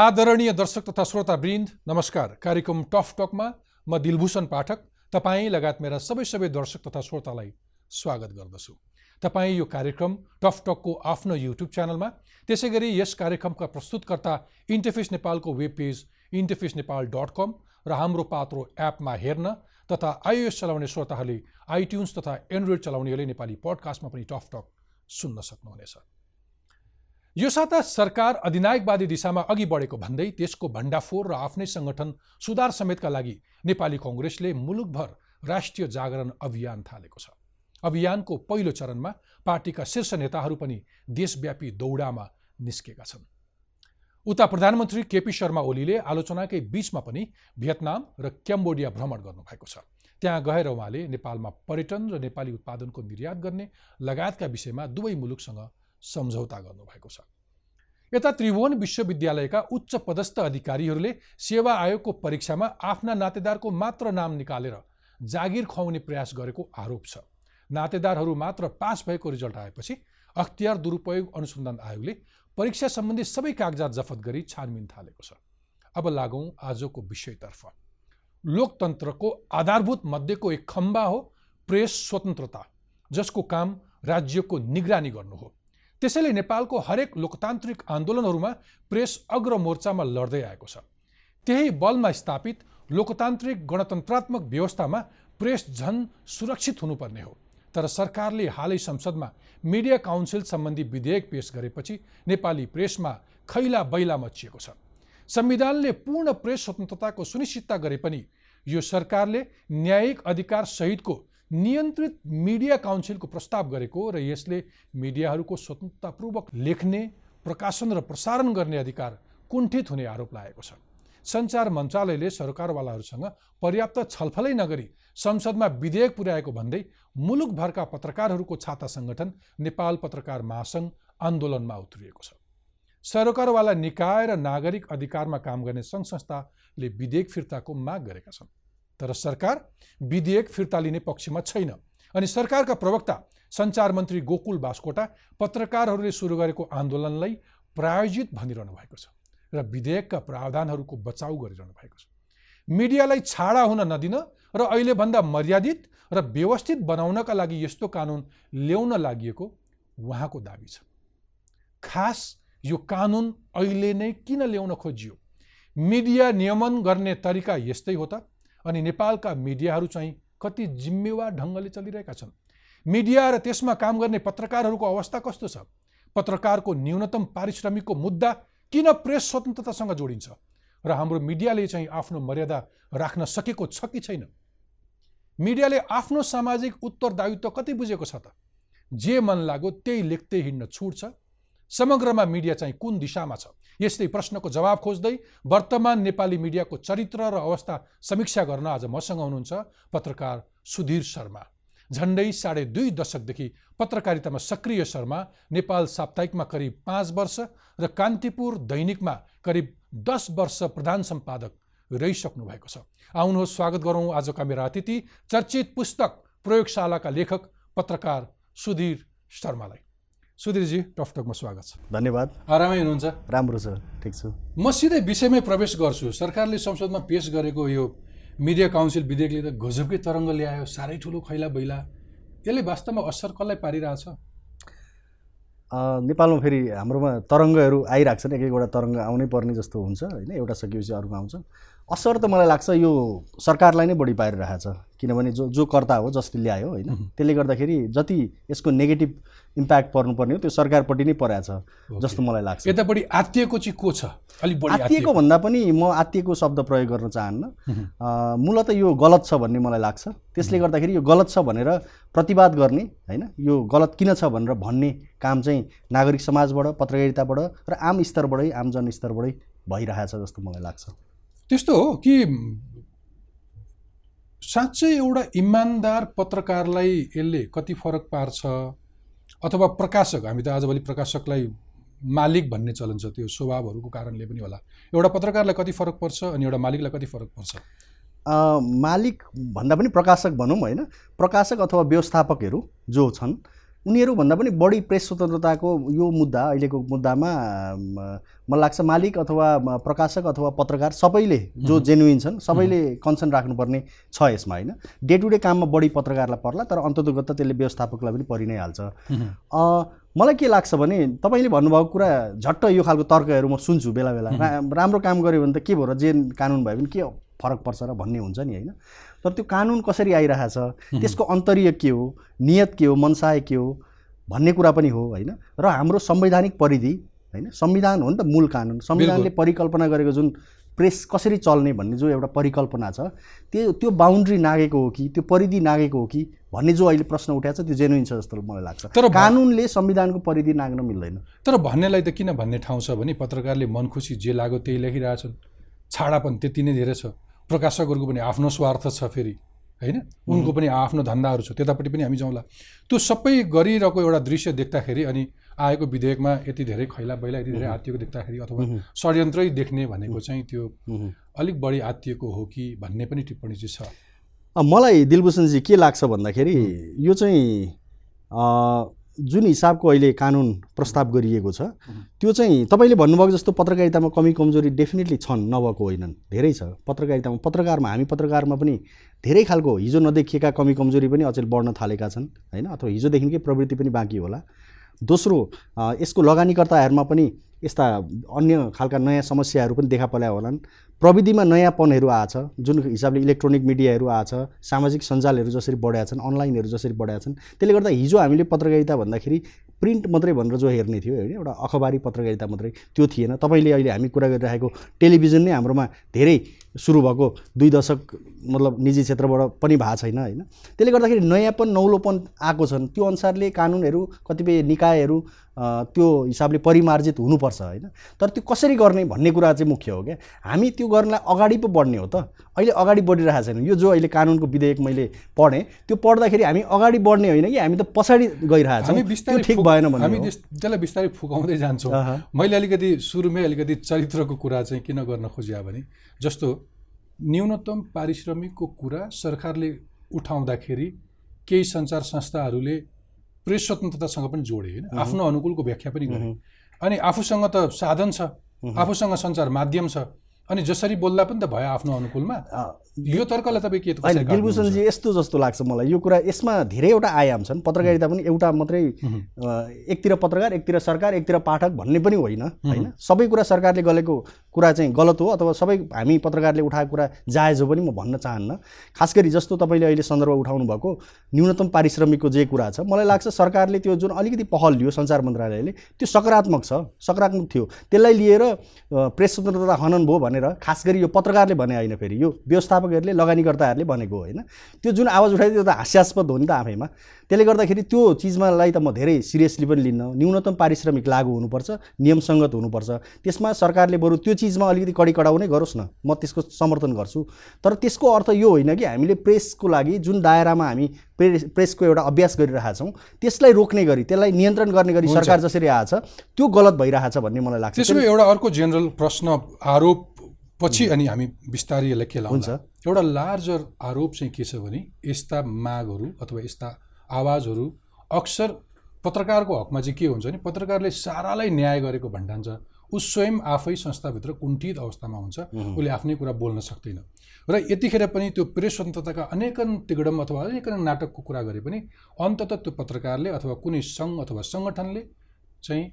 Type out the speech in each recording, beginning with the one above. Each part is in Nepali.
आदरणीय दर्शक तथा श्रोतावृन्द नमस्कार। कार्यक्रम टफ टकमा म दिलभूषण पाठक तपाईँ लगायत मेरा सबै सबै दर्शक तथा श्रोतालाई स्वागत गर्दछु। तपाईँ यो कार्यक्रम टफ टकको आफ्नो युट्युब च्यानलमा त्यसै गरी यस कार्यक्रमका प्रस्तुतकर्ता इन्टरफेस नेपालको web page interface Nepal dot com र हाम्रो पात्रो एपमा हेर्न तथा आइओएस चलाउने श्रोताहरूले आइट्युन्स तथा एन्ड्रोइड चलाउनेहरूले नेपाली पडकास्टमा पनि टफ टक सुन्न सक्नुहुनेछ। यो साता सरकार अधिनायकवादी दिशामा अघि बढेको भन्दै त्यसको भण्डाफोर र आफ्नै सङ्गठन सुधार समेतका लागि नेपाली कङ्ग्रेसले मुलुकभर राष्ट्रिय जागरण अभियान थालेको छ। अभियानको पहिलो चरणमा पार्टीका शीर्ष नेताहरू पनि देशव्यापी दौडामा निस्केका छन्। उता प्रधानमन्त्री केपी शर्मा ओलीले आलोचनाकै बीचमा पनि भियतनाम र क्याम्बोडिया भ्रमण गर्नुभएको छ। त्यहाँ गएर उहाँले नेपालमा पर्यटन र नेपाली उत्पादनको निर्यात गर्ने लगायतका विषयमा दुवै मुलुकसँग सम्झौता गर्नुभएको छ। यता त्रिभुवन विश्वविद्यालयका उच्च पदस्थ अधिकारीहरूले सेवा आयोगको परीक्षामा आफ्ना नातेदारको मात्र नाम निकालेर जागिर खुवाउने प्रयास गरेको आरोप छ। नातेदारहरू मात्र पास भएको रिजल्ट आएपछि अख्तियार दुरुपयोग अनुसन्धान आयोगले परीक्षा सम्बन्धी सबै कागजात जफत गरी छानबिन थालेको छ। अब लागौँ आजको विषयतर्फ। लोकतन्त्रको आधारभूत मध्येको एक खम्बा हो प्रेस स्वतन्त्रता जसको काम राज्यको निगरानी गर्नु हो। त्यसैले नेपालको हरेक लोकतान्त्रिक आन्दोलनहरूमा प्रेस अग्र मोर्चामा लड्दै आएको छ। त्यही बलमा स्थापित लोकतान्त्रिक गणतन्त्रात्मक व्यवस्थामा प्रेस झन सुरक्षित हुनुपर्ने हो। तर सरकारले हालै संसदमा मिडिया काउन्सिल सम्बन्धी विधेयक पेश गरेपछि नेपाली प्रेसमा खैला बैला मचिएको छ। संविधानले पूर्ण प्रेस स्वतन्त्रताको सुनिश्चितता गरे पनि यो सरकारले न्यायिक अधिकार सहितको नियन्त्रित मिडिया काउन्सिलको प्रस्ताव गरेको र यसले मिडियाहरूको स्वतन्त्रतापूर्वक लेख्ने प्रकाशन र प्रसारण गर्ने अधिकार कुण्ठित हुने आरोप लागेको छ। सञ्चार मन्त्रालयले सरकारवालाहरूसँग पर्याप्त छलफलै नगरी संसदमा विधेयक पुर्याएको भन्दै मुलुकभरका पत्रकारहरूको छाता सङ्गठन नेपाल पत्रकार महासङ्घ आन्दोलनमा उत्रिएको छ। सरकारवाला निकाय र नागरिक अधिकारमा काम गर्ने सङ्घ संस्थाले विधेयक फिर्ताको माग गरेका छन्। तर सरकार विधेयक फिर्ता लिने पक्षमा छैन। अनि सरकारका प्रवक्ता सञ्चार मन्त्री गोकुल बास्कोटा पत्रकारहरूले सुरु गरेको आन्दोलनलाई प्रायोजित भनिरहनु भएको छ र विधेयकका प्रावधानहरूको बचाउ गरिरहनु भएको छ। मिडियालाई छाडा हुन नदिन र अहिलेभन्दा मर्यादित र व्यवस्थित बनाउनका लागि यस्तो कानुन ल्याउन लागि उहाँको दावी छ। खास यो कानुन अहिले नै किन ल्याउन खोजियो? मिडिया नियमन गर्ने तरिका यस्तै हो त? अनि नेपालका मिडियाहरू चाहिँ कति जिम्मेवार ढङ्गले चलिरहेका छन्। मिडिया र त्यसमा काम गर्ने पत्रकारहरूको अवस्था कस्तो छ? पत्रकारको न्यूनतम पारिश्रमिकको मुद्दा किन प्रेस स्वतन्त्रतासँग जोडिन्छ? र हाम्रो मिडियाले चाहिँ आफ्नो मर्यादा राख्न सकेको छ कि छैन? मिडियाले आफ्नो सामाजिक उत्तरदायित्व कति बुझेको छ त? जे मन लाग्यो त्यही लेख्दै हिँड्न छुट छ। समग्रमा मिडिया चाहिँ कुन दिशामा छ? यस्तै प्रश्नको जवाब खोज्दै वर्तमान नेपाली मिडियाको चरित्र र अवस्था समीक्षा गर्न आज मसँग हुनुहुन्छ पत्रकार सुधीर शर्मा। झन्डै साढे दुई दशकदेखि पत्रकारितामा सक्रिय शर्मा नेपाल साप्ताहिकमा करिब पाँच वर्ष र कान्तिपुर दैनिकमा करिब दस वर्ष प्रधान सम्पादक रहिसक्नु भएको छ। आउनुहोस् स्वागत गरौँ आजका मेरा अतिथि चर्चित पुस्तक प्रयोगशालाका लेखक पत्रकार सुधीर शर्मालाई। सुधीरजी टकटकमा स्वागत छ। धन्यवाद। आरामै हुनुहुन्छ? राम्रो छ ठिक छु। म सिधै विषयमै प्रवेश गर्छु। सरकारले संसदमा पेस गरेको यो मिडिया काउन्सिल विधेयकले त गजबकै तरङ्ग ल्यायो साह्रै ठुलो खैला बैला। यसले वास्तवमा असर कसलाई पारिरहेछ? नेपालमा फेरि हाम्रोमा तरङ्गहरू आइरहेको छन् एक एकवटा तरङ्ग आउनै पर्ने जस्तो हुन्छ होइन? एउटा सकिएपछि अर्को आउँछ। असर त मलाई लाग्छ यो सरकारलाई नै बढी पारिरहेछ। किनभने जो जो कर्ता हो जसले ल्यायो होइन त्यसले गर्दाखेरि जति यसको नेगेटिभ इम्प्याक्ट पर्नुपर्ने हो त्यो सरकारपट्टि नै परेछ जस्तो मलाई लाग्छ। यतापट्टि आत्तिएको चाहिँ को छ? अलिक आत्तिएको। भन्दा पनि म आत्तिएको शब्द प्रयोग गर्न चाहन्न। मूलत यो गलत छ भन्ने मलाई लाग्छ। त्यसले गर्दाखेरि यो गलत छ भनेर प्रतिवाद गर्ने होइन यो गलत किन छ भनेर भन्ने काम चाहिँ नागरिक समाजबाट पत्रकारिताबाट र आम स्तरबाटै आम जनस्तरबाटै भइरहेछ जस्तो मलाई लाग्छ। त्यस्तो हो कि साँच्चै एउटा इमान्दार पत्रकारलाई यसले कति फरक पार्छ? अथवा प्रकाशक हामी त आजभोलि प्रकाशकलाई मालिक भन्ने चलन छ त्यो स्वभावहरूको कारणले पनि होला। एउटा पत्रकारलाई कति फरक पर्छ अनि एउटा मालिकलाई कति फरक पर्छ? मालिक भन्दा पनि प्रकाशक भनौँ होइन? प्रकाशक अथवा व्यवस्थापकहरू जो छन् उनीहरूभन्दा पनि बढी प्रेस स्वतन्त्रताको यो मुद्दा अहिलेको मुद्दामा मलाई लाग्छ मालिक अथवा प्रकाशक अथवा पत्रकार सबैले जो जेन्युइन छन् सबैले कन्सर्न राख्नुपर्ने छ यसमा होइन? डे टु डे काममा बढी पत्रकारलाई पर्ला तर अन्ततोगत त्यसले व्यवस्थापकलाई पनि परि नै हाल्छ मलाई के लाग्छ भने तपाईँले भन्नुभएको कुरा झट्ट यो खालको तर्कहरू म सुन्छु बेला बेला। रा- राम्रो काम गऱ्यो भने त के भयो र जे कानुन भयो भने के फरक पर्छ र भन्ने हुन्छ नि होइन? तर त्यो कानुन कसरी आइरहेछ? त्यसको अन्तर्य के हो? नियत के हो? मनसाय के हो? भन्ने कुरा पनि हो होइन? र हाम्रो संवैधानिक परिधि होइन? संविधान हो नि त मूल कानुन। संविधानले परिकल्पना गरेको जुन प्रेस कसरी चल्ने भन्ने जो एउटा परिकल्पना छ त्यो त्यो बााउन्ड्री नागेको हो कि त्यो परिधि नागेको हो कि भन्ने जो अहिले प्रश्न उठाएको छ त्यो जेन्युन छ जस्तो मलाई लाग्छ। तर कानुनले संविधानको परिधि नाग्न मिल्दैन। तर भन्नेलाई त किन भन्ने ठाउँ छ भने पत्रकारले मन खुसी जे लाग्यो त्यही लेखिरहेछन्। छाडा पनि त्यति नै धेरै छ। प्रकाशकहरूको पनि आफ्नो स्वार्थ छ फेरि होइन? उनको पनि आफ्नो धन्दाहरू छ त्यतापट्टि पनि हामी जाउँला। त्यो सबै गरिरहेको एउटा दृश्य देख्दाखेरि अनि आएको विधेयकमा यति धेरै खैला बैला यति धेरै आत्तिएको देख्दाखेरि अथवा षड्यन्त्रै देख्ने भनेको चाहिँ त्यो अलिक बढी आत्तिएको हो कि भन्ने पनि टिप्पणी चाहिँ छ मलाई दिलभूषणजी के लाग्छ भन्दाखेरि यो चाहिँ जुन हिसाबको अहिले कानुन प्रस्ताव गरिएको छ त्यो चाहिँ तपाईँले भन्नुभएको जस्तो पत्रकारितामा कमी कमजोरी डेफिनेटली छन् नभएको होइनन् धेरै छ। पत्रकारितामा पत्रकारमा हामी पत्रकारमा पनि धेरै खालको हिजो नदेखिएका कमी कमजोरी पनि अचेल बढ्न थालेका छन् होइन? अथवा हिजोदेखिकै प्रवृत्ति पनि बाँकी होला। दोस्रो यसको लगानीकर्ताहरूमा पनि यस्ता अन्य खालका नयाँ समस्याहरू पनि देखा पर्या होलान्। प्रविधिमा नयाँपनहरू आएछ जुन हिसाबले इलेक्ट्रोनिक मिडियाहरू आएछ सामाजिक सञ्जालहरू जसरी बढाएका छन् अनलाइनहरू जसरी बढाएका छन् त्यसले गर्दा हिजो हामीले पत्रकारिता भन्दाखेरि प्रिन्ट मात्रै भनेर जो हेर्ने थियो होइन एउटा अखबारी पत्रकारिता मात्रै त्यो थिएन। तपाईँले अहिले हामी कुरा गरिरहेको टेलिभिजन नै हाम्रोमा धेरै सुरु भएको दुई दशक मतलब निजी क्षेत्रबाट पनि भएको छैन होइन? त्यसले गर्दाखेरि नयाँपन नौलोपन आएको छन्। त्यो अनुसारले कानुनहरू कतिपय निकायहरू त्यो हिसाबले परिमार्जित हुनुपर्छ होइन? तर त्यो कसरी गर्ने भन्ने कुरा चाहिँ मुख्य हो क्या? हामी त्यो गर्नलाई अगाडि पो बढ्ने हो त। अहिले अगाडि बढिरहेको छैन। यो जो अहिले कानुनको विधेयक मैले पढेँ त्यो पढ्दाखेरि हामी अगाडि बढ्ने होइन कि? हामी त पछाडि गइरहेको हामी छौँ त्यो बिस्तारै ठिक भएन हामी भन्ने हो। त्यस- त्यसलाई बिस्तारै फुकाउँदै जान्छौँ। मैले अलिकति सुरुमै अलिकति चरित्रको कुरा चाहिँ किन गर्न खोजिया भने जस्तो न्यूनतम पारिश्रमिकको कुरा सरकारले उठाउँदाखेरि केही सञ्चार संस्थाहरूले प्रेस स्वतन्त्रतासँग पनि जोडे होइन? आफ्नो अनुकूलको व्याख्या पनि गरे। अनि आफूसँग त साधन छ आफूसँग सञ्चार माध्यम छ अनि जसरी बोल्दा पनि त भयो आफ्नो अनुकूलमा। यो तर्कलाई तपाईँ के होइन? दिलभूषणजी यस्तो जस्तो लाग्छ मलाई। यो कुरा यसमा धेरैवटा आयाम छन्। पत्रकारिता पनि एउटा मात्रै एकतिर पत्रकार एकतिर सरकार एकतिर पाठक भन्ने पनि होइन होइन? सबै कुरा सरकारले गरेको कुरा चाहिँ गलत हो अथवा सबै हामी पत्रकारले उठाएको कुरा जायज हो पनि म भन्न चाहन्न। खास गरी जस्तो तपाईँले अहिले सन्दर्भ उठाउनु भएको न्यूनतम पारिश्रमिकको जे कुरा छ मलाई लाग्छ सरकारले त्यो जुन अलिकति पहल लियो सञ्चार मन्त्रालयले त्यो सकारात्मक छ सकारात्मक थियो। त्यसलाई लिएर प्रेस स्वतन्त्रता हनन भयो भनेर खास गरी यो पत्रकारले भने होइन फेरि यो व्यवस्थापकहरूले लगानीकर्ताहरूले भनेको होइन। त्यो जुन आवाज उठायो त्यो त हास्यास्पद हो नि त आफैमा। त्यसले गर्दाखेरि त्यो चिजमालाई त म धेरै सिरियसली पनि लिन्न न्यूनतम पारिश्रमिक लागू हुनुपर्छ नियमसङ्गत हुनुपर्छ। त्यसमा सरकारले बरु त्यो चिजमा अलिकति कडी कडाउ नै गरोस् न म त्यसको समर्थन गर्छु। तर त्यसको अर्थ यो होइन कि हामीले प्रेसको लागि जुन दायरामा हामी प्रेस प्रेसको एउटा अभ्यास गरिरहेका छौँ त्यसलाई रोक्ने गरी त्यसलाई नियन्त्रण गर्ने गरी सरकार जसरी आएछ त्यो गलत भइरहेछ भन्ने मलाई लाग्छ। त्यसो भए एउटा अर्को जेनरल प्रश्न आरोप पछि अनि हामी बिस्तारै यसलाई के हुन्छ। लाउँछ एउटा लार्जर आरोप चाहिँ के छ भने यस्ता मागहरू अथवा यस्ता आवाजहरू अक्सर पत्रकारको हकमा चाहिँ के हुन्छ भने पत्रकारले सारालाई न्याय गरेको भन्ठान्छ। ऊ स्वयं आफै संस्थाभित्र कुण्ठित अवस्थामा हुन्छ। उसले आफ्नै कुरा बोल्न सक्दैन। र यतिखेर पनि त्यो प्रेस स्वतन्त्रताका अनेकन तिगडम अथवा अनेकन नाटकको कुरा गरे पनि अन्तत त्यो पत्रकारले अथवा कुनै सङ्घ अथवा सङ्गठनले चाहिँ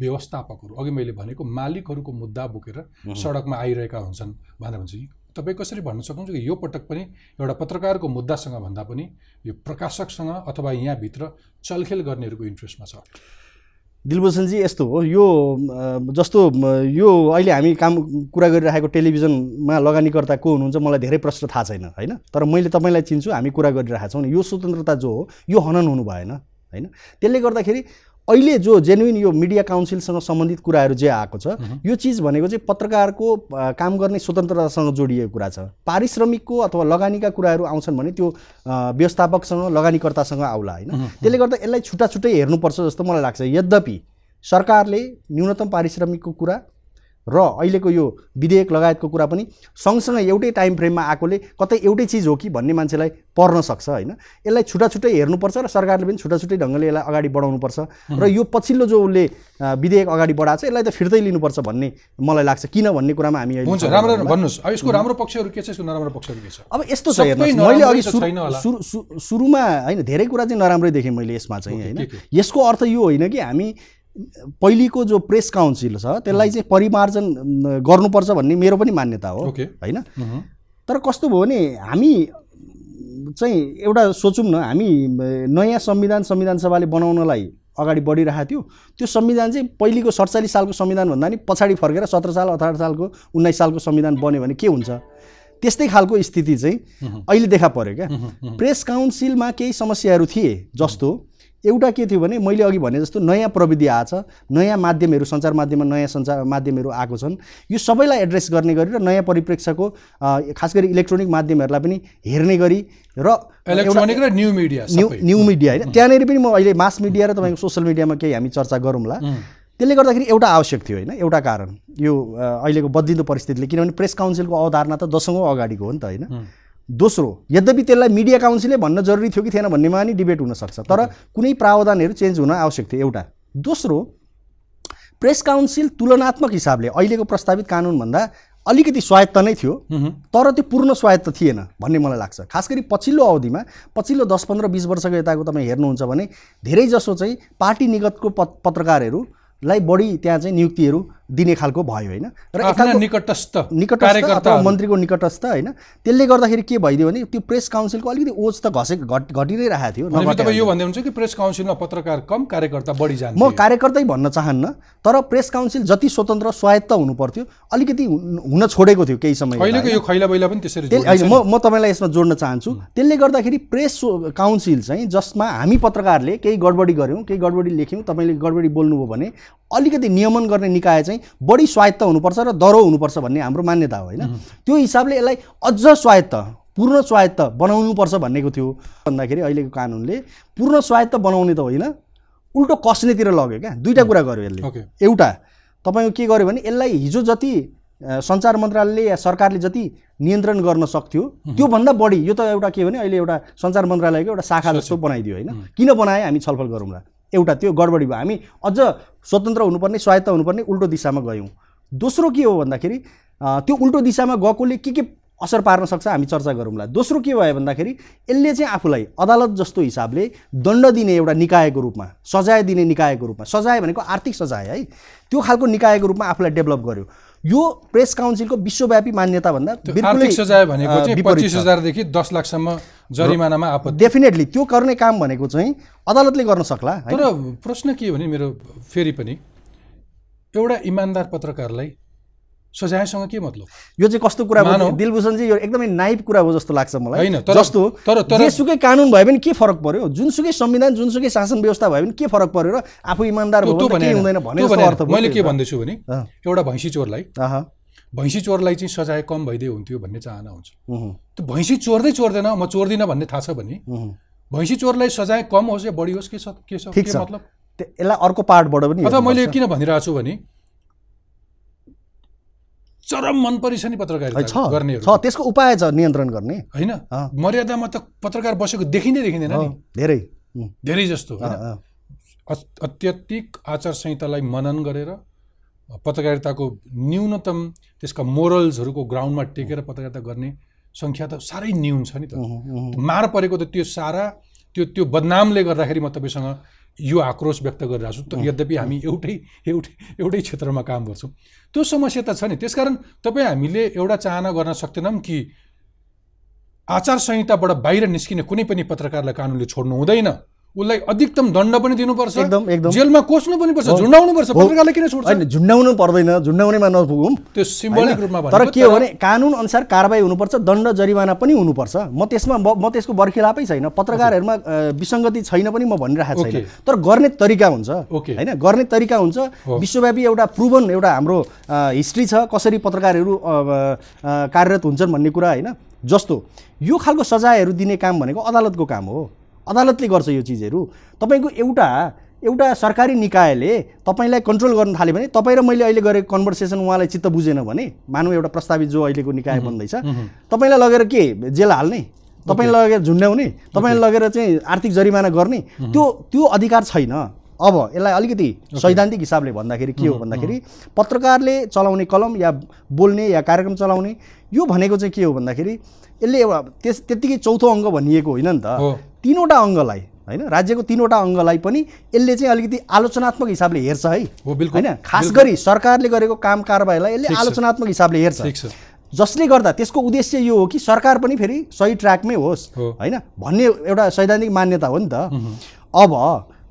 व्यवस्थापकहरू अघि मैले भनेको मालिकहरूको मुद्दा बोकेर सडकमा आइरहेका हुन्छन्। भनेर भन्छ तपाईँ कसरी भन्न सक्नुहुन्छ कि यो पटक पनि एउटा पत्रकारको मुद्दासँग भन्दा पनि यो प्रकाशकसँग अथवा यहाँभित्र चलखेल गर्नेहरूको इन्ट्रेस्टमा छ? दिलभूषणजी यस्तो हो। यो जस्तो यो अहिले हामी काम कुरा गरिरहेको टेलिभिजनमा लगानीकर्ता को हुनुहुन्छ मलाई धेरै प्रश्न थाहा छैन होइन? तर मैले तपाईँलाई चिन्छु हामी कुरा गरिरहेका छौँ। यो स्वतन्त्रता जो हो यो हनन हुनु भएन होइन? त्यसले गर्दाखेरि अहिले जो जेन्युन यो मिडिया काउन्सिलसँग सम्बन्धित कुराहरू जे आएको छ यो चिज भनेको चाहिँ पत्रकारको काम गर्ने स्वतन्त्रतासँग जोडिएको कुरा छ। पारिश्रमिकको अथवा लगानीका कुराहरू आउँछन् भने त्यो व्यवस्थापकसँग लगानीकर्तासँग आउला होइन? त्यसले गर्दा यसलाई छुट्टा छुट्टै हेर्नुपर्छ जस्तो मलाई लाग्छ। यद्यपि सरकारले न्यूनतम पारिश्रमिकको कुरा र अहिलेको यो विधेयक लगायतको कुरा पनि सँगसँगै एउटै टाइम फ्रेममा आएकोले कतै एउटै चिज हो कि भन्ने मान्छेलाई पर्न सक्छ होइन? यसलाई छुट्टा छुट्टै हेर्नुपर्छ र सरकारले पनि छुट्टा छुट्टै ढङ्गले यसलाई अगाडि बढाउनुपर्छ र यो पछिल्लो जो उसले विधेयक अगाडि बढाएको छ यसलाई त फिर्तै लिनुपर्छ भन्ने मलाई लाग्छ। किन भन्ने कुरामा हामी अहिले हुन्छ राम्रो। भन्नुहोस्। अब यसको राम्रो पक्षहरू के छ यसको नराम्रो पक्षहरू के छ? अब यस्तो छ मैले अघि सुरुमा होइन धेरै कुरा चाहिँ नराम्रै देखेँ मैले यसमा चाहिँ होइन? यसको अर्थ यो होइन कि हामी पहिलेको जो प्रेस काउन्सिल छ त्यसलाई चाहिँ परिमार्जन गर्नुपर्छ भन्ने मेरो पनि मान्यता हो होइन। तर कस्तो भयो भने हामी चाहिँ एउटा सोचौँ न हामी नयाँ संविधान संविधान सभाले बनाउनलाई अगाडि बढिरहेको थियो। त्यो संविधान चाहिँ पहिलेको सडचालिस सालको संविधान भन्दा नि पछाडि फर्केर सत्र साल अठार सालको उन्नाइस सालको संविधान बन्यो भने के हुन्छ? त्यस्तै खालको स्थिति चाहिँ अहिले देखा पर्यो क्या। प्रेस काउन्सिलमा केही समस्याहरू थिए जस्तो एउटा के थियो भने मैले अघि भने जस्तो नयाँ प्रविधि आएछ नयाँ माध्यमहरू सञ्चार माध्यममा नयाँ सञ्चार माध्यमहरू आएको छन्। यो सबैलाई एड्रेस गर्ने गरी र नयाँ परिप्रेक्ष्यको खास गरी इलेक्ट्रोनिक माध्यमहरूलाई पनि हेर्ने गरी र इलेक्ट्रोनिक र new media new new media होइन। त्यहाँनिर पनि म अहिले मास मिडिया र तपाईँको सोसियल मिडियामा केही हामी चर्चा गरौँला। त्यसले गर्दाखेरि एउटा आवश्यक थियो होइन एउटा कारण। यो अहिलेको बद्लिँदो परिस्थितिले किनभने प्रेस काउन्सिलको अवधारणा त दशौँ अगाडिको हो नि त होइन। दोस्रो यद्यपि त्यसलाई मिडिया काउन्सिलै भन्न जरुरी थियो कि थिएन भन्नेमा नि डिबेट हुनसक्छ तर कुनै प्रावधानहरू चेन्ज हुन आवश्यक थियो एउटा। दोस्रो प्रेस काउन्सिल तुलनात्मक हिसाबले अहिलेको प्रस्तावित कानुनभन्दा अलिकति स्वायत्त नै थियो। तर त्यो पूर्ण स्वायत्त थिएन भन्ने मलाई लाग्छ। खास गरी पछिल्लो अवधिमा पछिल्लो दस पन्ध्र बिस वर्षको यताको तपाईँ हेर्नुहुन्छ भने धेरै जसो चाहिँ पार्टी निगतको पत पत्रकारहरूलाई बढी त्यहाँ चाहिँ नियुक्तिहरू दिने खालको भयो होइन। र निकटस्थ निकटस्थ अथवा मन्त्रीको निकटस्थ होइन त्यसले गर्दाखेरि के भइदियो भने त्यो प्रेस काउन्सिलको अलिकति ओज त घसे घट घटि नै राखेको थियो तपाईँ यो भन्दै हुन्छ कि प्रेस काउन्सिलमा पत्रकार कम कार्यकर्ता बढी जान्छ? म कार्यकर्तै भन्न चाहन्न तर प्रेस काउन्सिल जति स्वतन्त्र स्वायत्त हुनु पर्थ्यो अलिकति हुन छोडेको थियो केही समय अहिलेको यो खैला बैला पनि त्यसरी म म तपाईँलाई यसमा जोड्न चाहन्छु त्यसले गर्दाखेरि प्रेस काउन्सिल चाहिँ जसमा हामी पत्रकारले केही गडबडी गऱ्यौँ केही गडबडी लेख्यौँ तपाईँले गडबडी बोल्नुभयो भने अलिकति नियमन गर्ने निकाय चाहिँ बढी स्वायत्त हुनुपर्छ र दह्रो हुनुपर्छ भन्ने हाम्रो मान्यता हो होइन? त्यो हिसाबले यसलाई अझ स्वायत्त पूर्ण स्वायत्त बनाउनुपर्छ भन्नेको थियो। भन्दाखेरि अहिलेको कानुनले पूर्ण स्वायत्त बनाउने त होइन उल्टो कसनेतिर लग्यो क्या। दुईवटा कुरा गर्यो यसले। एउटा तपाईँको के गर्यो भने यसलाई हिजो जति सञ्चार मन्त्रालयले या सरकारले जति नियन्त्रण गर्न सक्थ्यो त्योभन्दा बढी यो त एउटा के भने अहिले एउटा सञ्चार मन्त्रालयको एउटा शाखा जस्तो बनाइदियो होइन? किन बनाए हामी छलफल गरौँला। एउटा त्यो गडबडी भयो। हामी अझ स्वतन्त्र हुनुपर्ने स्वायत्त हुनुपर्ने उल्टो दिशामा गयौँ। दोस्रो के हो भन्दाखेरि त्यो उल्टो दिशामा गएकोले के के असर पार्न सक्छ हामी चर्चा गरौँला। दोस्रो के भयो भन्दाखेरि यसले चाहिँ आफूलाई अदालत जस्तो हिसाबले दण्ड दिने एउटा निकायको रूपमा सजाय दिने निकायको रूपमा सजाय भनेको आर्थिक सजाय है त्यो खालको निकायको रूपमा आफूलाई डेभलप गर्यो। यो प्रेस काउन्सिलको विश्वव्यापी मान्यताभन्दा। हजारदेखि दस लाखसम्म जरिमानामा आपत्ति डेफिनेटली त्यो गर्ने काम भनेको चाहिँ अदालतले गर्न सक्ला? तर प्रश्न के हो भने मेरो फेरि पनि एउटा इमान्दार पत्रकारलाई सजायसँग के मतलब? यो चाहिँ कस्तो कुरा मानौ। भयो? दिलभूषणजी यो एकदमै नाइब कुरा हो जस्तो लाग्छ मलाई। होइन, जस्तो तर- तर- जेसुकै कानुन भयो भने के फरक पर्यो? जुनसुकै संविधान जुनसुकै शासन व्यवस्था भयो भने के फरक पर्यो र आफू इमान्दार हुँदैन भने मैले के। भन्दैछु भने एउटा भैँसी चोरलाई भैँसी चोरलाई चाहिँ सजाय कम भइदिए हुन्थ्यो भन्ने चाहना हुन्छ। त्यो भैँसी चोर्दै चोर्दैन म चोर्दिनँ भन्ने थाहा छ भने। भैँसी चोरलाई सजाय कम होस् या बढी होस् के छ के छ। मतलब? यसलाई अर्को पार्टबाट पनि अथवा मैले। किन भनिरहेको छु भने चरम मन परी छ नि पत्रकारिता छ। गर्नेहरू। छ। त्यसको उपाय छ नियन्त्रण गर्ने। होइन? मर्यादामा त पत्रकार बसेको देखिँदै देखिँदैन नि। धेरै। धेरै जस्तो अत्यधिक आचार संहितालाई मनन गरेर पत्रकारिताको न्यूनतम त्यसका मोरल्सहरूको ग्राउन्डमा टेकेर पत्रकारिता गर्ने सङ्ख्या त साह्रै न्यून छ नि त। मार परेको त त्यो सारा त्यो त्यो बदनामले गर्दाखेरि म तपाईँसँग यो आक्रोश व्यक्त गरिरहेको छु यद्यपि हामी एउटै एउटै एउटै क्षेत्रमा काम गर्छौँ। त्यो समस्या त छ नि। त्यसकारण तपाईँ हामीले एउटा चाहना गर्न सक्दैनौँ कि आचार संहिताबाट बाहिर निस्किने कुनै पनि पत्रकारलाई कानुनले छोड्नु हुँदैन। उसलाई अधिकतम दण्ड पनि दिनुपर्छ एकदम एकदम। जेलमा कोच्नु पनि पर्छ झुन्डाउनु पर्छ पत्रकारले किन छोड्छ? होइन झुन्डाउनु पर्दैन झुन्डाउनेमा नपुगौँ। त्यो सिम्बोलिक रूपमा तर के हो भने कानुन अनुसार कारवाही हुनुपर्छ दण्ड जरिवाना पनि हुनुपर्छ। म त्यसमा म त्यसको बर्खिलापै छैन पत्रकारहरूमा विसङ्गति छैन पनि म भनिरहेको छैन। तर गर्ने तरिका हुन्छ। ओके। होइन गर्ने तरिका हुन्छ। विश्वव्यापी एउटा प्रुभन एउटा हाम्रो हिस्ट्री छ कसरी पत्रकारहरू कार्यरत हुन्छन् भन्ने कुरा होइन जस्तो। यो खालको सजायहरू दिने काम भनेको अदालतको काम हो। अदालतले गर्छ यो चिजहरू। तपाईँको एउटा एउटा सरकारी निकायले तपाईँलाई कन्ट्रोल गर्न थाल्यो भने तपाईँ र मैले अहिले गरेको कन्भर्सेसन उहाँलाई चित्त बुझेन भने मानौँ एउटा प्रस्तावित जो अहिलेको निकाय बन्दैछ तपाईँलाई लगेर के जेल हाल्ने? तपाईँलाई लगेर झुन्ड्याउने? तपाईँलाई लगेर चाहिँ आर्थिक जरिमाना गर्ने? त्यो त्यो अधिकार छैन। अब यसलाई अलिकति सैद्धान्तिक हिसाबले भन्दाखेरि के हो भन्दाखेरि पत्रकारले चलाउने कलम या बोल्ने या कार्यक्रम चलाउने यो भनेको चाहिँ के हो भन्दाखेरि यसले एउटा त्यस त्यत्तिकै चौथो अङ्ग भनिएको होइन नि त। तिनवटा अङ्गलाई होइन? राज्यको तिनवटा अङ्गलाई पनि यसले चाहिँ अलिकति आलोचनात्मक हिसाबले हेर्छ है। हो बिल्कुल। होइन? खास गरी सरकारले गरेको काम कारबाहीलाई यसले। आलोचनात्मक हिसाबले हेर्छ। जसले गर्दा त्यसको उद्देश्य यो हो कि सरकार पनि फेरि सही ट्र्याकमै होस्। होइन? भन्ने एउटा सैद्धान्तिक मान्यता हो नि त। अब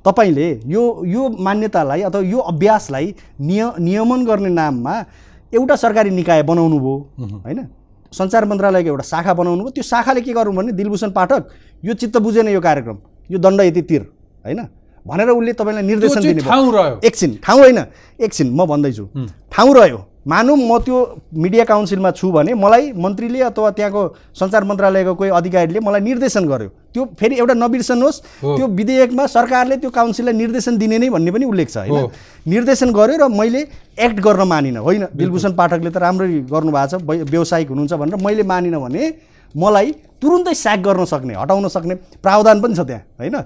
तपाईँले यो यो मान्यतालाई अथवा यो अभ्यासलाई निय नियमन गर्ने नाममा एउटा सरकारी निकाय बनाउनु भयो होइन? सञ्चार मन्त्रालयको एउटा शाखा बनाउनु त्यो शाखाले के गर्नु भने दिलभूषण पाठक यो चित्त बुझेन यो कार्यक्रम यो दण्ड यति तिर होइन? भनेर उसले तपाईँलाई निर्देशन दिने भयो। ठाउँ रह्यो। एकछिन ठाउँ होइन एकछिन म भन्दैछु। ठाउँ रह्यो। मानौँ म त्यो मिडिया काउन्सिलमा छु भने मलाई मन्त्रीले अथवा त्यहाँको सञ्चार मन्त्रालयको कोही अधिकारीले मलाई निर्देशन गर्यो। त्यो फेरि एउटा नबिर्सनुहोस्। त्यो विधेयकमा सरकारले त्यो काउन्सिललाई निर्देशन दिने नै भन्ने पनि उल्लेख छ होइन। निर्देशन गर्यो र मैले एक्ट गर्न मानिनँ होइन? दिलभूषण पाठकले त राम्ररी गर्नुभएको छ व्य- व्यावसायिक हुनुहुन्छ भनेर मैले मानिनँ भने मलाई तुरुन्तै स्याक गर्न सक्ने हटाउन सक्ने प्रावधान पनि छ त्यहाँ होइन?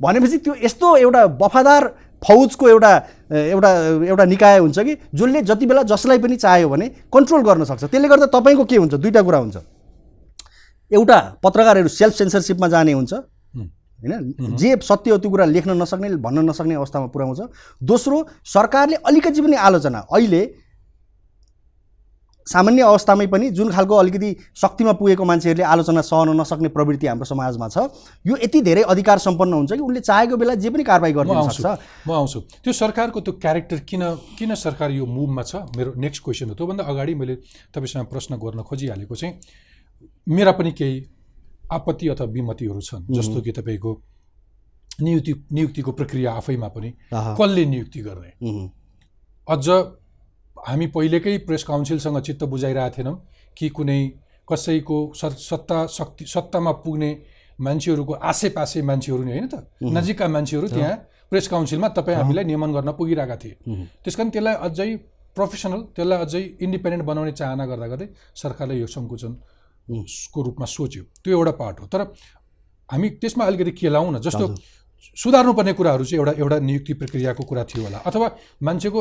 भनेपछि त्यो यस्तो एउटा वफादार फौजको एउटा एउटा एउटा निकाय हुन्छ कि जसले जति बेला जसलाई पनि चाह्यो भने कन्ट्रोल गर्न सक्छ। त्यसले गर्दा तपाईँको के हुन्छ? दुईवटा कुरा हुन्छ। एउटा पत्रकारहरू सेल्फ सेन्सरसिपमा जाने हुन्छ। होइन? जे सत्य हो त्यो कुरा लेख्न नसक्ने भन्न नसक्ने अवस्थामा पुर्याउँछ दोस्रो सरकारले अलिकति पनि आलोचना। अहिले सामान्य अवस्थामै पनि जुन खालको अलिकति शक्तिमा पुगेको मान्छेहरूले आलोचना सहन नसक्ने प्रवृत्ति हाम्रो समाजमा छ यो यति धेरै अधिकार सम्पन्न हुन्छ कि उसले चाहेको बेला जे पनि कारवाही आउँछु। सक्छ। म आउँछु। त्यो सरकारको त्यो क्यारेक्टर किन किन सरकार यो मुभमा छ? मेरो नेक्स्ट क्वेसन हो। त्योभन्दा अगाडि मैले तपाईँसँग प्रश्न गर्न खोजिहालेको चाहिँ मेरा पनि केही आपत्ति अथवा विमतिहरू छन् जस्तो कि तपाईँको नियुक्ति नियुक्तिको प्रक्रिया आफैमा पनि। कसले नियुक्ति गर्ने? अझ हामी पहिलेकै प्रेस काउन्सिलसँग चित्त बुझाइरहेको थिएनौँ कि कुनै कसैको सत्ता शक्ति सत्तामा पुग्ने मान्छेहरूको आसेपासे मान्छेहरू नै होइन त? नजिकका मान्छेहरू त्यहाँ प्रेस काउन्सिलमा तपाईँ हामीलाई नियमन गर्न पुगिरहेका थिए। त्यस कारण त्यसलाई अझै प्रोफेसनल त्यसलाई अझै इन्डिपेन्डेन्ट बनाउने चाहना गर्दा गर्दै सरकारले यो सङ्कुचनको रूपमा सोच्यो। त्यो एउटा पार्ट हो। तर हामी त्यसमा अलिकति केलाउँ न? जस्तो सुधार्नुपर्ने कुराहरू चाहिँ एउटा एउटा नियुक्ति प्रक्रियाको कुरा थियो होला। अथवा मान्छेको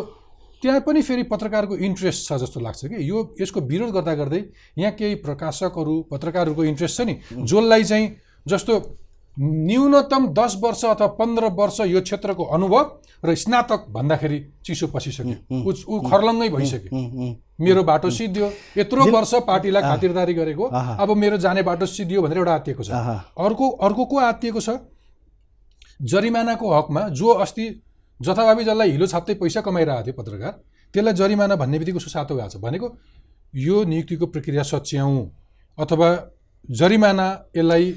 त्यहाँ पनि फेरि पत्रकारको इन्ट्रेस्ट छ जस्तो लाग्छ कि? यो यसको विरोध गर्दा गर्दै यहाँ केही प्रकाशकहरू पत्रकारहरूको इन्ट्रेस्ट छ नि जसलाई चाहिँ जस्तो न्यूनतम दस वर्ष अथवा पन्ध्र वर्ष यो क्षेत्रको अनुभव र स्नातक भन्दाखेरि चिसो पसिसक्यो। ऊ ऊ खर्लङ्गै भइसक्यो। मेरो बाटो सिद्धियो। यत्रो वर्ष पार्टीलाई खातिरदारी गरेको। अब मेरो जाने बाटो सिद्धियो भनेर एउटा आत्तिएको छ। अर्को अर्को को आत्तिएको छ? जरिमानाको हकमा जो अस्ति जथाभावी जसलाई हिलो छाप्दै पैसा कमाइरहेको थियो पत्रकार त्यसलाई जरिमाना भन्ने बित्तिकै सुसातो गएको छ। भनेको यो नियुक्तिको प्रक्रिया सच्याउँ अथवा जरिमाना यसलाई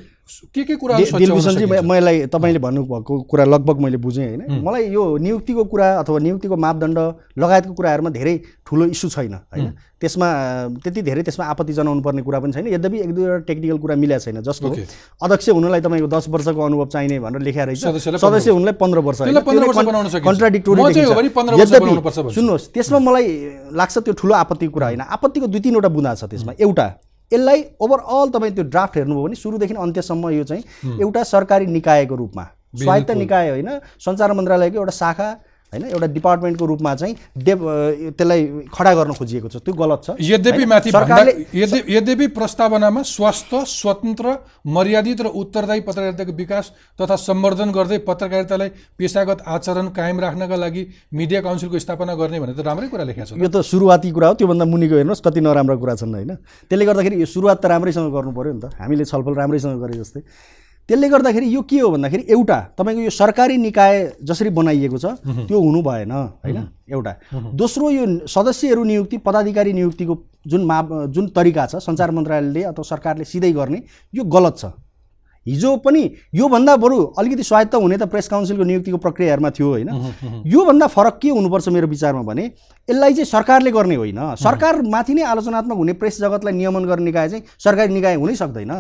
के के सच्याउन दिलभूषणजी मलाई तपाईँले भन्नुभएको कुरा लगभग मैले बुझेँ होइन? मलाई यो नियुक्तिको कुरा अथवा नियुक्तिको मापदण्ड लगायतको कुराहरूमा धेरै ठुलो इस्यु छैन होइन? त्यसमा त्यति धेरै त्यसमा आपत्ति जनाउनु पर्ने कुरा पनि छैन। यद्यपि एक दुईवटा टेक्निकल कुरा मिलेको छैन जस्तो। अध्यक्ष हुनलाई तपाईँको दस वर्षको अनुभव चाहिने भनेर लेखेर रहेछ। सदस्य हुनलाई पन्ध्र वर्ष। त्यसलाई 15 वर्ष बनाउन सकिन्छ। म चाहिँ हो भने 15 वर्ष बनाउनुपर्छ भन्छु। सुन्नुहोस् त्यसमा मलाई लाग्छ त्यो ठुलो आपत्तिको कुरा होइन। आपत्तिको दुई तिनवटा बुँदा छ त्यसमा। एउटा यसलाई ओभरअल तपाईँ त्यो ड्राफ्ट हेर्नुभयो भने सुरुदेखि अन्त्यसम्म यो चाहिँ एउटा सरकारी निकायको रूपमा। स्वायत्त निकाय होइन सञ्चार मन्त्रालयको एउटा शाखा होइन एउटा डिपार्टमेन्टको रूपमा चाहिँ त्यसलाई खडा गर्न खोजिएको छ। त्यो गलत छ। यद्यपि? माथि यद्यपि प्रस्तावनामा स्वस्थ स्वतन्त्र मर्यादित र उत्तरदायी पत्रकारिताको विकास तथा सम्वर्धन गर्दै पत्रकारितालाई पेसागत आचरण कायम राख्नका लागि मिडिया काउन्सिलको स्थापना गर्ने भनेर त राम्रै कुरा लेखेको छ यो त सुरुवाती कुरा हो त्योभन्दा मुनिको हेर्नुहोस् कति नराम्रा कुरा छन् होइन। त्यसले गर्दाखेरि यो सुरुवात त राम्रैसँग गर्नु पऱ्यो नि त। हामीले छलफल राम्रैसँग गरे जस्तै। त्यसले गर्दाखेरि यो के हो भन्दाखेरि एउटा तपाईँको यो सरकारी निकाय जसरी बनाइएको छ त्यो हुनु भएन होइन? एउटा। दोस्रो यो सदस्यहरू नियुक्ति पदाधिकारी नियुक्तिको जुन माप जुन तरिका छ सञ्चार मन्त्रालयले अथवा सरकारले सिधै गर्ने यो गलत छ। हिजो पनि योभन्दा बरु अलिकति स्वायत्त हुने त प्रेस काउन्सिलको नियुक्तिको प्रक्रियाहरूमा थियो होइन? योभन्दा फरक के हुनुपर्छ मेरो विचारमा भने यसलाई चाहिँ सरकारले गर्ने होइन। सरकारमाथि नै आलोचनात्मक हुने प्रेस जगतलाई नियमन गर्ने निकाय चाहिँ सरकारी निकाय हुनै सक्दैन।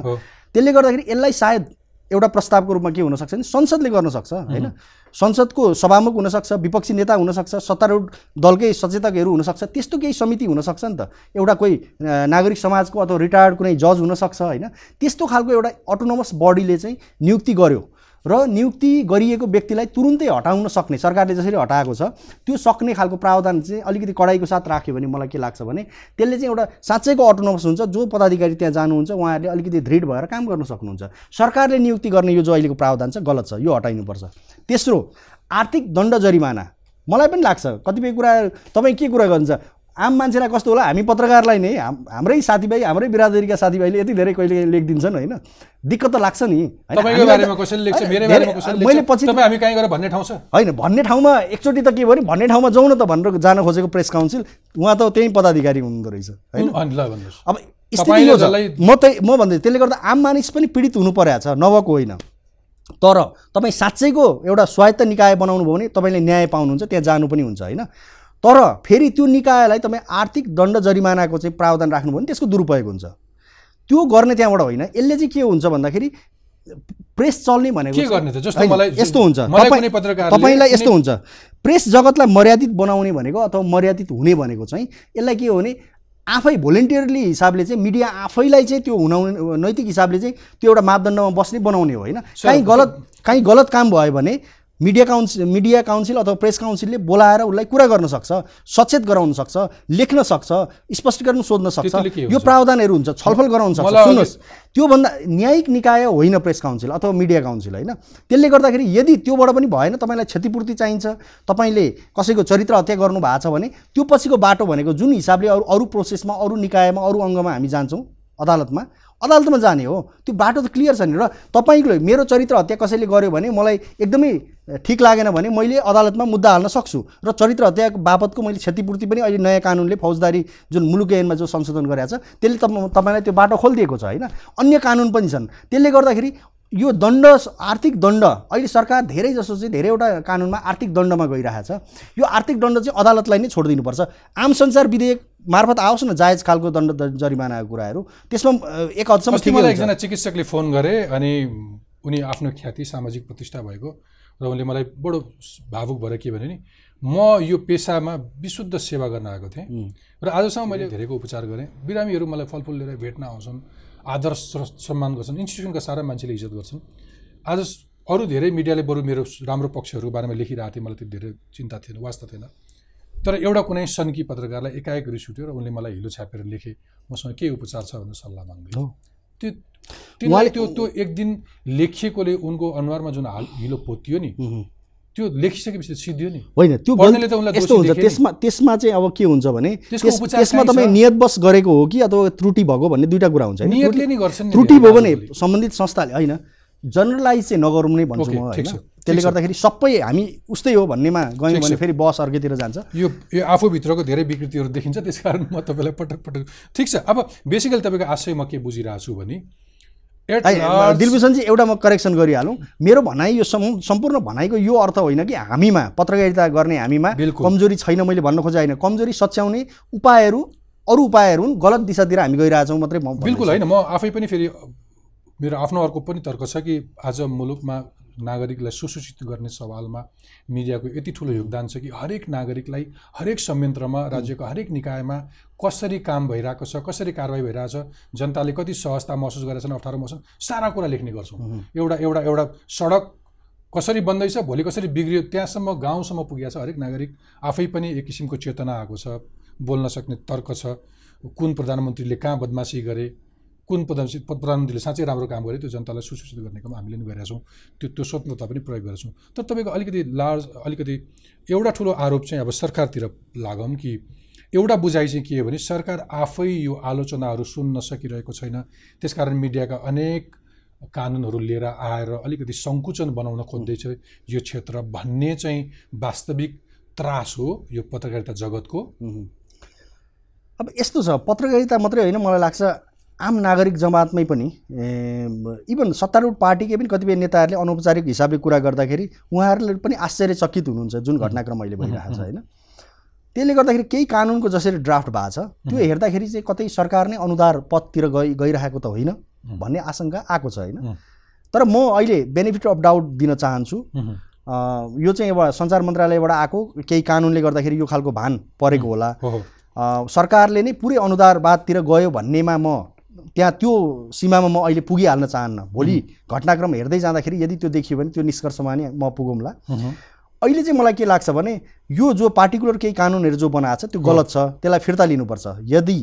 त्यसले गर्दाखेरि यसलाई सायद एउटा प्रस्तावको रूपमा के हुनसक्छ भने संसदले गर्न सक्छ होइन? संसदको सभामुख हुनसक्छ विपक्षी नेता हुनसक्छ सत्तारूढ दलकै सचेतकहरू हुनसक्छ त्यस्तो केही समिति हुनसक्छ नि त। एउटा कोही नागरिक समाजको अथवा रिटायर्ड कुनै जज हुनसक्छ होइन? त्यस्तो खालको एउटा अटोनोमस बडीले चाहिँ नियुक्ति गर्यो। र नियुक्ति गरिएको व्यक्तिलाई तुरुन्तै हटाउन सक्ने सरकारले जसरी हटाएको छ त्यो सक्ने खालको प्रावधान चाहिँ अलिकति कडाइको साथ राख्यो भने मलाई के लाग्छ भने त्यसले चाहिँ एउटा साँच्चैको अटोनोमस हुन्छ जो पदाधिकारी त्यहाँ जानुहुन्छ उहाँहरूले अलिकति दृढ भएर काम गर्न सक्नुहुन्छ। सरकारले नियुक्ति गर्ने यो जो अहिलेको प्रावधान छ गलत छ यो हटाइनुपर्छ। तेस्रो आर्थिक दण्ड जरिमाना। मलाई पनि लाग्छ कतिपय कुरा तपाईँ के कुरा गर्नुहुन्छ? आम मान्छेलाई कस्तो होला? हामी पत्रकारलाई नै हाम हाम्रै साथीभाइ हाम्रै बिरादरीका साथीभाइले यति धेरै कहिले लेखिदिन्छन् होइन? दिक्क त लाग्छ नि त- मैले पछि भन्ने ठाउँ छ? होइन भन्ने ठाउँमा एकचोटि त के भयो भने भन्ने ठाउँमा जाउँ न त भनेर जान खोजेको प्रेस काउन्सिल उहाँ त त्यहीँ पदाधिकारी हुनुहुँदो रहेछ होइन? अब स्थिति यो छ। म त्यही म भन्दै त्यसले गर्दा आम मानिस पनि पीडित हुनु परेको छ नभएको होइन। तर तपाईँ साँच्चैको एउटा स्वायत्त निकाय बनाउनु भयो भने तपाईँले न्याय पाउनुहुन्छ त्यहाँ जानु पनि हुन्छ होइन? तर फेरि त्यो निकायलाई तपाईँ आर्थिक दण्ड जरिमानाको चाहिँ प्रावधान राख्नुभयो भने त्यसको दुरुपयोग हुन्छ। त्यो गर्ने त्यहाँबाट होइन यसले चाहिँ के हुन्छ भन्दाखेरि प्रेस चल्ने भनेको यस्तो हुन्छ। तपाईँलाई यस्तो हुन्छ। प्रेस जगतलाई मर्यादित बनाउने भनेको अथवा मर्यादित हुने भनेको चाहिँ यसलाई के हो भने आफै भोलिन्टियरली हिसाबले चाहिँ मिडिया आफैलाई चाहिँ त्यो हुनाउने नैतिक हिसाबले चाहिँ त्यो एउटा मापदण्डमा बस्ने बनाउने हो होइन। काहीँ गलत काहीँ गलत काम भयो भने मिडिया काउन्सिल मिडिया काउन्सिल अथवा प्रेस काउन्सिलले बोलाएर उसलाई कुरा गर्न सक्छ सचेत गराउन सक्छ लेख्न सक्छ स्पष्टीकरण सोध्न सक्छ? यो प्रावधानहरू हुन्छ छलफल गराउन सक्छ। सुन्नुहोस् त्योभन्दा न्यायिक निकाय होइन प्रेस काउन्सिल अथवा मिडिया काउन्सिल होइन। त्यसले गर्दाखेरि यदि त्योबाट पनि भएन तपाईँलाई क्षतिपूर्ति चाहिन्छ तपाईँले कसैको चरित्र हत्या गर्नु भएको छ भने त्यो पछिको बाटो भनेको जुन हिसाबले अरू अरू प्रोसेसमा अरू निकायमा अरू अङ्गमा हामी जान्छौँ अदालतमा अदालतमा जाने हो। त्यो बाटो त क्लियर छ नि र तपाईँले मेरो चरित्र हत्या कसैले गर्यो भने मलाई एकदमै ठिक लागेन भने मैले अदालतमा मुद्दा हाल्न सक्छु। र चरित्र हत्या बापतको मैले क्षतिपूर्ति पनि अहिले नयाँ कानुनले फौजदारी जुन मुलुक ऐनमा जो संशोधन गरेको छ त्यसले तप तपाईँलाई त्यो बाटो खोलिदिएको छ होइन? अन्य कानुन पनि छन्। त्यसले गर्दाखेरि यो दण्ड आर्थिक दण्ड अहिले सरकार धेरै जसो चाहिँ धेरैवटा कानुनमा आर्थिक दण्डमा गइरहेको छ। यो आर्थिक दण्ड चाहिँ अदालतलाई नै छोडिदिनुपर्छ। आम संसार विधेयक मार्फत आओस् न जायज खालको दण्ड जरिमानाको कुराहरू। त्यसमा एक हदसम्म। एकजना चिकित्सकले फोन गरे अनि उनी आफ्नो ख्याति सामाजिक प्रतिष्ठा भएको र उनले मलाई बडो भावुक भएर के भने नि म यो पेसामा विशुद्ध सेवा गर्न आएको थिएँ। र आजसम्म मैले धेरैको उपचार गरेँ। बिरामीहरू मलाई फलफुल लिएर भेट्न आउँछन् आदर सम्मान गर्छन् इन्स्टिट्युसनका सारा मान्छेले इज्जत गर्छन्। आज अरू धेरै मिडियाले बरु मेरो राम्रो पक्षहरूको बारेमा लेखिरहेको थिएँ मलाई त्यो धेरै चिन्ता थिएन वास्ता थिएन। तर एउटा कुनै सन्की पत्रकारलाई एकाएक रिस उठ्यो र उनले मलाई हिलो छापेर लेखे मसँग के उपचार छ भनेर सल्लाह माग्दै। त्यो तिनीहरूले त्यो त्यो एक दिन लेखिएकोले उनको अनुहारमा जुन हाल हिलो पोतियो नि। त्यो लेखिसकेपछि सिद्धियो नि होइन त्यो यस्तो हुन्छ। त्यसमा त्यसमा चाहिँ अब के हुन्छ भने त्यसमा। तपाईँ नियतवश गरेको हो कि अथवा त्रुटि भएको भन्ने दुईवटा कुरा हुन्छ? नियतले त्रुटि- नि गर्छन् नि त्रुटि भयो भने। सम्बन्धित संस्थाले होइन जनरलाइज चाहिँ नगरौँ नै भन्छु म होइन त्यसले। गर्दाखेरि सबै हामी उस्तै हो भन्नेमा गयौँ भने। फेरि बस अर्कैतिर जान्छ यो यो आफूभित्रको धेरै विकृतिहरू देखिन्छ त्यस कारण म तपाईँलाई पटक पटक ठिक छ अब बेसिकली तपाईँको आशय म के बुझिरहेको छु भने दिलभूषणजी एउटा म करेक्सन गरिहालौँ। मेरो भनाइ यो सम- सम्पूर्ण भनाइको यो अर्थ होइन कि हामीमा पत्रकारिता गर्ने हामीमा। कमजोरी छैन मैले भन्न खोजेको होइन। कमजोरी सच्याउने उपायहरू अरू उपायहरू हुन् गलत दिशातिर हामी गइरहेछौँ मात्रै म बिल्कुल होइन म आफै पनि फेरि मेरो आफ्नो अर्को पनि तर्क छ कि आज मुलुकमा नागरिकलाई सुसूचित गर्ने सवालमा मिडियाको यति ठुलो योगदान छ कि हरेक नागरिकलाई हरेक संयन्त्रमा राज्यको हरेक निकायमा कसरी काम भइरहेको छ कसरी कारवाही भइरहेछ जनताले कति सहजता महसुस गरेका छन् अप्ठ्यारो महसुस सारा कुरा लेख्ने गर्छौँ। एउटा एउटा एउटा सडक कसरी बन्दैछ भोलि कसरी बिग्रियो त्यहाँसम्म गाउँसम्म पुगेको छ हरेक नागरिक। आफै पनि एक किसिमको चेतना आएको छ बोल्न सक्ने तर्क छ कुन प्रधानमन्त्रीले कहाँ बदमासी गरे कुन प्रधानमन्त्री प्रधानमन्त्रीले साँच्चै राम्रो काम गरे त्यो जनतालाई सुसूचित गर्ने काम हामीले पनि छौँ त्यो त्यो स्वतन्त्रता पनि प्रयोग गरेका छौँ तर तपाईँको अलिकति लार्ज अलिकति एउटा ठुलो आरोप चाहिँ अब सरकारतिर लागौँ कि एउटा बुझाइ चाहिँ के हो भने सरकार आफै यो आलोचनाहरू सुन्न सकिरहेको छैन। त्यसकारण मिडियाका अनेक कानुनहरू लिएर आएर अलिकति सङ्कुचन बनाउन खोज्दैछ। यो क्षेत्र भन्ने चाहिँ वास्तविक त्रास हो यो पत्रकारिता जगतको। अब यस्तो छ पत्रकारिता मात्रै होइन मलाई लाग्छ आम नागरिक जमातमै पनि इभन सत्तारूढ पार्टीकै पनि कतिपय नेताहरूले अनौपचारिक हिसाबले कुरा गर्दाखेरि उहाँहरूले पनि आश्चर्यचकित हुनुहुन्छ जुन घटनाक्रम अहिले भइरहेको छ होइन। त्यसले गर्दाखेरि केही कानुनको जसरी ड्राफ्ट भएको छ त्यो हेर्दाखेरि चाहिँ कतै सरकार नै अनुदार पथतिर गइ गइरहेको त होइन भन्ने आशंका आएको छ होइन। तर म अहिले बेनिफिट अफ डाउट दिन चाहन्छु। यो चाहिँ एउटा सञ्चार मन्त्रालयबाट आएको केही कानुनले गर्दाखेरि यो खालको भान परेको होला। सरकारले नै पुरै अनुदारवादतिर गयो भन्नेमा म त्यहाँ त्यो सीमामा म अहिले पुगिहाल्न चाहन्न। भोलि घटनाक्रम हेर्दै जाँदाखेरि यदि त्यो देखियो भने त्यो निष्कर्षमा नै म पुगौँला। अहिले चाहिँ मलाई के लाग्छ भने यो जो पार्टिकुलर केही कानुनहरू जो बनाएको छ त्यो गलत छ। त्यसलाई फिर्ता लिनुपर्छ। यदि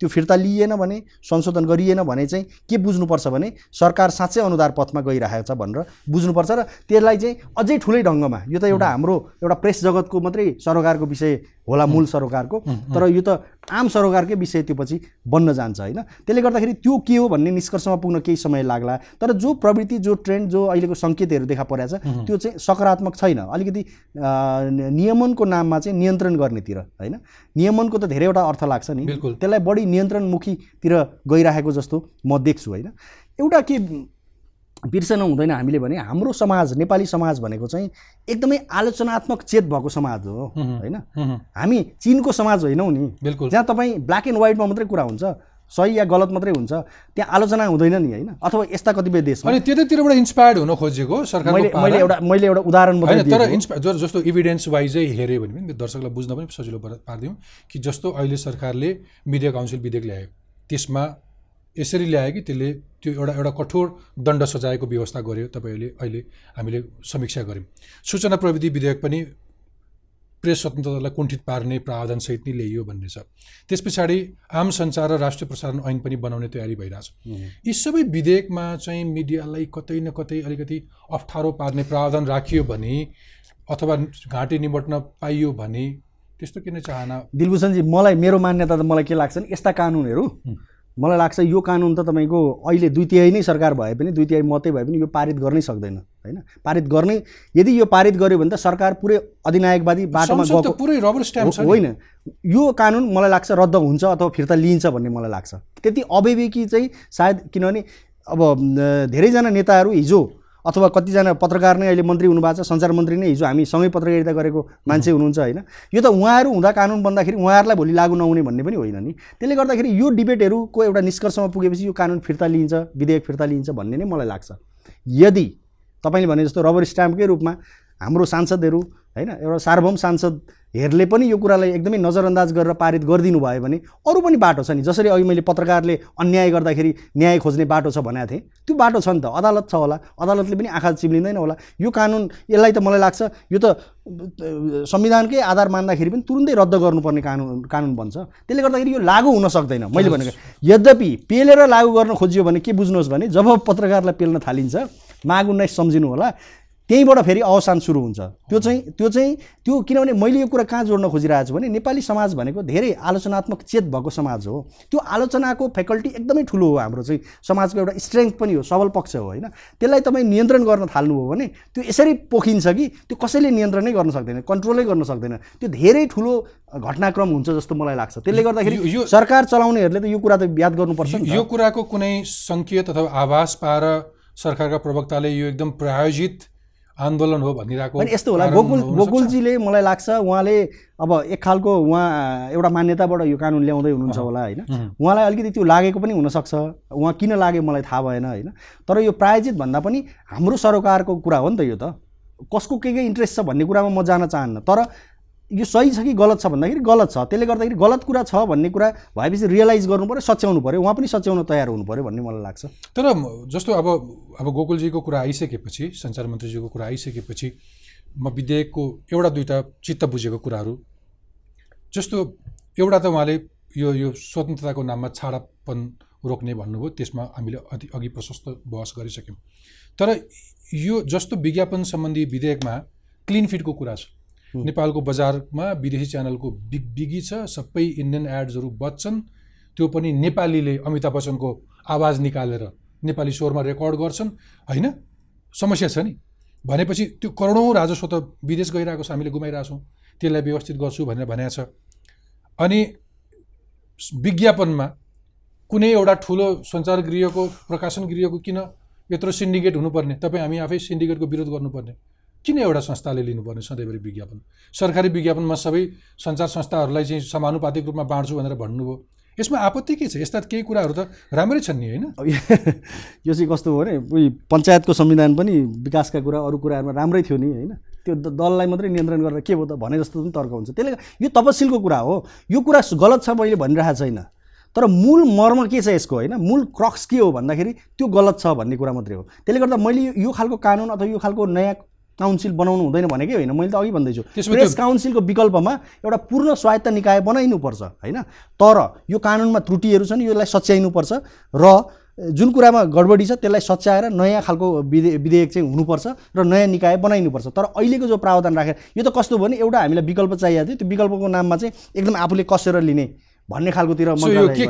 त्यो फिर्ता लिइएन भने संशोधन गरिएन भने चाहिँ के बुझ्नुपर्छ भने सरकार साँच्चै अनुदार पथमा गइरहेको छ भनेर बुझ्नुपर्छ र त्यसलाई चाहिँ अझै ठुलै ढङ्गमा यो त एउटा हाम्रो एउटा प्रेस जगतको मात्रै सरोकारको विषय होला मूल सरोकारको। तर यो त आम सरोकारकै विषय त्यो पछि बन्न जान्छ होइन? त्यसले गर्दाखेरि त्यो के हो भन्ने निष्कर्षमा पुग्न केही समय लाग्ला। तर जो प्रवृत्ति जो ट्रेन्ड जो अहिलेको सङ्केतहरू देखा परेको छ त्यो चाहिँ सकारात्मक छैन। अलिकति नियमनको नाममा चाहिँ नियन्त्रण गर्नेतिर होइन? नियमनको त धेरैवटा अर्थ लाग्छ नि। त्यसलाई बढी नियन्त्रणमुखीतिर गइरहेको जस्तो म देख्छु होइन? एउटा के बिर्सन हुँदैन हामीले भने हाम्रो समाज नेपाली समाज भनेको चाहिँ एकदमै आलोचनात्मक चेत भएको समाज हो होइन। हामी चिनको समाज होइनौँ नि बिल्कुल जहाँ तपाईँ ब्ल्याक एन्ड व्हाइटमा मात्रै कुरा हुन्छ सही या गलत मात्रै हुन्छ त्यहाँ आलोचना हुँदैन नि होइन अथवा यस्ता कतिपय देशमा अनि त्यतैतिरबाट इन्सपायर्ड हुन खोजेको मैले सरकारको मैले पारा। एउटा मैले एउटा उदाहरण तर दिएको। इन्सपा जो- जस्तो इभिडेन्स वाइजै हेऱ्यो भने पनि दर्शकलाई बुझ्न पनि सजिलो पर- पारिदिउँ कि जस्तो अहिले सरकारले मिडिया काउन्सिल विधेयक ल्यायो त्यसमा यसरी ल्यायो कि त्यसले त्यो एउटा एउटा कठोर दण्ड सजायको व्यवस्था गर्यो तपाईँहरूले अहिले हामीले समीक्षा गऱ्यौँ। सूचना प्रविधि विधेयक पनि प्रेस स्वतन्त्रतालाई कुण्ठित पार्ने प्रावधानसहित नै ल्याइयो भन्ने छ। त्यस पछाडि आम सञ्चार र राष्ट्रिय प्रसारण ऐन पनि बनाउने तयारी भइरहेछ। यी सबै विधेयकमा चाहिँ मिडियालाई कतै न कतै अलिकति अप्ठ्यारो पार्ने प्रावधान राखियो भने अथवा घाँटी निमट्न पाइयो भने त्यस्तो किन चाहना? दिलभूषणजी मलाई मेरो मान्यता त मलाई के लाग्छ नि यस्ता कानुनहरू मलाई लाग्छ यो कानुन त तपाईँको अहिले दुई तिहाई नै सरकार भए पनि दुई तिहाई मतै भए पनि यो पारित गर्नै सक्दैन होइन? पारित गर्ने यदि यो पारित गर्यो भने त सरकार पुरै अधिनायकवादी बाटोमा गएको पुरै रबर स्ट्याम्प छ। होइन। यो कानुन मलाई लाग्छ रद्द हुन्छ अथवा फिर्ता लिइन्छ भन्ने मलाई लाग्छ। त्यति अविवेकी चाहिँ सायद किनभने अब धेरैजना नेताहरू हिजो अथवा कतिजना पत्रकार नै अहिले मन्त्री हुनुभएको छ सञ्चार मन्त्री नै हिजो हामी सँगै पत्रकारिता गरेको मान्छे हुनुहुन्छ होइन। यो त उहाँहरू हुँदा कानुन बन्दाखेरि उहाँहरूलाई भोलि लागु नहुने भन्ने पनि होइन नि। त्यसले गर्दाखेरि यो डिबेटहरूको एउटा निष्कर्षमा पुगेपछि यो कानुन फिर्ता लिइन्छ विधेयक फिर्ता लिइन्छ भन्ने नै मलाई लाग्छ। यदि तपाईँले भने जस्तो रबर स्ट्याम्पकै रूपमा हाम्रो सांसदहरू होइन एउटा सार्वभौम सांसदहरूले पनि यो कुरालाई एकदमै नजरअन्दाज गरेर पारित गरिदिनु भयो भने अरू पनि बाटो छ नि। जसरी अघि मैले पत्रकारले अन्याय गर्दाखेरि न्याय खोज्ने बाटो छ भनेको थिएँ। त्यो बाटो छ नि त। अदालत छ होला। अदालतले पनि आँखा चिम्लिँदैन होला। यो कानुन यसलाई त मलाई लाग्छ यो त संविधानकै आधार मान्दाखेरि पनि तुरुन्तै रद्द गर्नुपर्ने कानुन कानुन बन्छ। त्यसले गर्दाखेरि यो लागू हुन सक्दैन। मैले भनेको यद्यपि पेलेर लागू गर्न खोजियो भने के बुझ्नुहोस् भने जब पत्रकारलाई पेल्न थालिन्छ माग उन्नाइस सम्झिनु होला। त्यहीँबाट फेरि अवसान सुरु हुन्छ। त्यो चाहिँ त्यो चाहिँ त्यो किनभने मैले यो कुरा कहाँ जोड्न खोजिरहेको छु भने नेपाली समाज भनेको धेरै आलोचनात्मक चेत भएको समाज हो। त्यो आलोचनाको फ्याकल्टी एकदमै ठुलो हो हाम्रो चाहिँ समाजको एउटा स्ट्रेङ्थ पनि हो सबल पक्ष हो होइन? त्यसलाई तपाईँ नियन्त्रण गर्न थाल्नुभयो भने त्यो यसरी पोखिन्छ कि त्यो कसैले नियन्त्रणै गर्न सक्दैन कन्ट्रोलै गर्न सक्दैन। त्यो धेरै ठुलो घटनाक्रम हुन्छ जस्तो मलाई लाग्छ। त्यसले गर्दाखेरि यो- सरकार चलाउनेहरूले त यो कुरा त याद गर्नुपर्छ। यो कुराको कुनै सङ्केत अथवा आभास पाएर सरकारका प्रवक्ताले यो एकदम प्रायोजित आन्दोलन हो भनिरहेको यस्तो होला गोकुल? गोकुलजीले मलाई लाग्छ उहाँले अब एक खालको उहाँ एउटा मान्यताबाट यो कानुन ल्याउँदै हुनुहुन्छ होला होइन? उहाँलाई अलिकति त्यो लागेको पनि हुनसक्छ। उहाँ किन लाग्यो मलाई थाहा भएन होइन? तर यो प्रायोजित भन्दा पनि हाम्रो सरोकारको कुरा हो नि त यो त। कसको के के इन्ट्रेस्ट छ भन्ने कुरामा म जान चाहन्न। तर यो सही छ कि गलत छ भन्दाखेरि गलत छ। त्यसले गर्दाखेरि गलत कुरा छ भन्ने कुरा भएपछि रियलाइज गर्नु पऱ्यो सच्याउनु पऱ्यो उहाँ पनि सच्याउन तयार हुनु पऱ्यो भन्ने मलाई लाग्छ। तर जस्तो अब अब गोकुलजीको कुरा आइसकेपछि सञ्चार मन्त्रीजीको कुरा आइसकेपछि म विधेयकको एउटा दुईवटा चित्त बुझेको कुराहरू जस्तो एउटा त उहाँले यो यो स्वतन्त्रताको नाममा छाडापन रोक्ने भन्नुभयो त्यसमा हामीले अघि अघि प्रशस्त बहस गरिसक्यौँ। तर यो जस्तो विज्ञापन सम्बन्धी विधेयकमा क्लिन फिडको कुरा छ। नेपालको बजारमा विदेशी च्यानलको बिग बिगी छ सबै इन्डियन एड्सहरू बच्छन् त्यो पनि नेपालीले अमिताभ बच्चनको आवाज निकालेर नेपाली स्वरमा रेकर्ड गर्छन्। होइन? समस्या छ नि। भनेपछि त्यो करोडौँ राजस्व त विदेश गइरहेको छ हामीले गुमाइरहेको छौँ त्यसलाई व्यवस्थित गर्छु भनेर भनेको छ। अनि विज्ञापनमा कुनै एउटा ठुलो सञ्चार गृहको प्रकाशन गृहको किन यत्रो सिन्डिकेट हुनुपर्ने? तपाईँ हामी आफै सिन्डिकेटको विरोध गर्नुपर्ने। किन एउटा संस्थाले लिनुपर्ने सधैँभरि विज्ञापन? सरकारी विज्ञापनमा सबै सञ्चार संस्थाहरूलाई चाहिँ समानुपातिक रूपमा बाँड्छु भनेर भन्नुभयो। यसमा आपत्ति के छ? यस्ता केही कुराहरू त राम्रै छन् नि होइन? यो चाहिँ कस्तो हो भने उयो पञ्चायतको संविधान पनि विकासका कुरा अरू कुराहरूमा राम्रै थियो नि होइन? त्यो दललाई मात्रै नियन्त्रण गरेर के हो त भने जस्तो पनि तर्क हुन्छ। त्यसले यो तपसिलको कुरा हो। यो कुरा गलत छ मैले भनिरहेको छैन। तर मूल मर्म के छ यसको होइन? मूल क्रक्स के हो भन्दाखेरि त्यो गलत छ भन्ने कुरा मात्रै हो। त्यसले गर्दा मैले यो खालको कानुन अथवा यो खालको नयाँ काउन्सिल बनाउनु हुँदैन भनेकै होइन मैले त अघि भन्दैछु। प्रेस काउन्सिलको विकल्पमा एउटा पूर्ण स्वायत्त निकाय बनाइनुपर्छ होइन? तर यो कानुनमा त्रुटिहरू छन् यसलाई सच्याइनुपर्छ र जुन कुरामा गडबडी छ त्यसलाई सच्याएर नयाँ खालको विधे विधेयक चाहिँ हुनुपर्छ र नयाँ निकाय बनाइनुपर्छ। तर अहिलेको जो प्रावधान राखेर यो त कस्तो भयो भने एउटा हामीलाई विकल्प चाहिएको थियो त्यो विकल्पको नाममा चाहिँ एकदम आफूले कसेर लिने भन्ने खालकोतिर।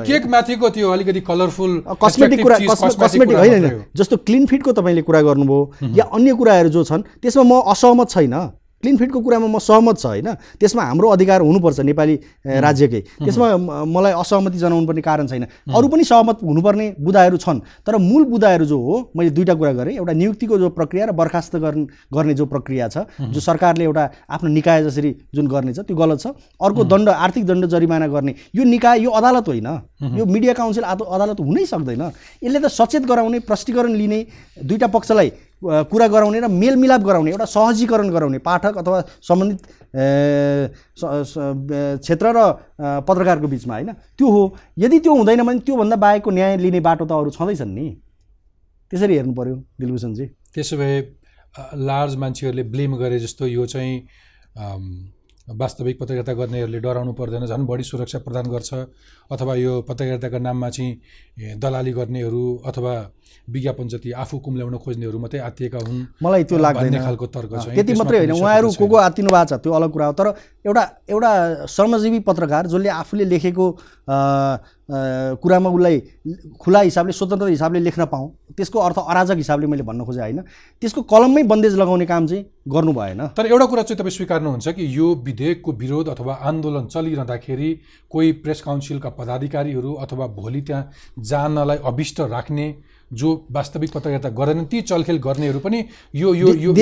केक माथिको त्यो अलिकति कलरफुल कस्मेटिक कुरा कस्मेटिक होइन होइन। जस्तो क्लिन फिटको तपाईँले कुरा गर्नुभयो या अन्य कुराहरू जो छन् त्यसमा म असहमत छैन। क्लिन फिटको कुरामा म सहमत छ होइन? त्यसमा हाम्रो अधिकार हुनुपर्छ नेपाली राज्यकै। त्यसमा मलाई असहमति जनाउनु पर्ने कारण छैन। अरू पनि सहमत हुनुपर्ने बुदाहरू छन् तर मूल बुदाहरू जो हो मैले दुईवटा कुरा गरेँ। एउटा नियुक्तिको जो प्रक्रिया र बर्खास्त गर्ने जो प्रक्रिया छ जो सरकारले एउटा आफ्नो निकाय जसरी जुन गर्ने छ त्यो गलत छ। अर्को दण्ड आर्थिक दण्ड जरिमाना गर्ने। यो निकाय यो अदालत होइन। यो मिडिया काउन्सिल अदालत हुनै सक्दैन। यसले त सचेत गराउने प्रष्टीकरण लिने दुईटा पक्षलाई कुरा गराउने र मेलमिलाप गराउने एउटा सहजीकरण गराउने पाठक अथवा सम्बन्धित क्षेत्र र पत्रकारको बिचमा होइन? त्यो हो। यदि त्यो हुँदैन भने त्योभन्दा बाहेकको न्याय लिने बाटो त अरू छँदैछन् नि। त्यसरी हेर्नु पर्यो दिलभूषणजी। त्यसो भए लार्ज मान्छेहरूले ब्लेम गरे जस्तो यो चाहिँ वास्तविक पत्रकारिता गर्नेहरूले डराउनु पर्दैन झन् बढी सुरक्षा प्रदान गर्छ। अथवा यो पत्रकारिताका नाममा चाहिँ दलाली गर्नेहरू अथवा विज्ञापन जति आफू कुम्ल्याउन खोज्नेहरू मात्रै आत्तिएका हुन्। मलाई त्यो लाग्दैन। खालको तर्क चाहिँ त्यति मात्रै होइन। उहाँहरू को को आत्तिनु भएको छ त्यो अलग कुरा हो। तर एउटा एउटा श्रमजीवी पत्रकार जसले आफूले लेखेको कुरामा उसलाई खुला हिसाबले स्वतन्त्र हिसाबले लेख्न पाऊँ। त्यसको अर्थ अराजक हिसाबले मैले भन्न खोजेँ होइन? त्यसको कलममै बन्देज लगाउने काम चाहिँ गर्नु भएन। तर एउटा कुरा चाहिँ तपाईँ स्वीकार्नुहुन्छ कि यो विधेयकको विरोध अथवा आन्दोलन चलिरहँदाखेरि कोही प्रेस काउन्सिलका पदाधिकारीहरू अथवा भोलि त्यहाँ जानलाई अभिष्ट राख्ने जो वास्तविक पत्रकारिता गरेनन् ती चलखेल गर्नेहरू पनि यो यो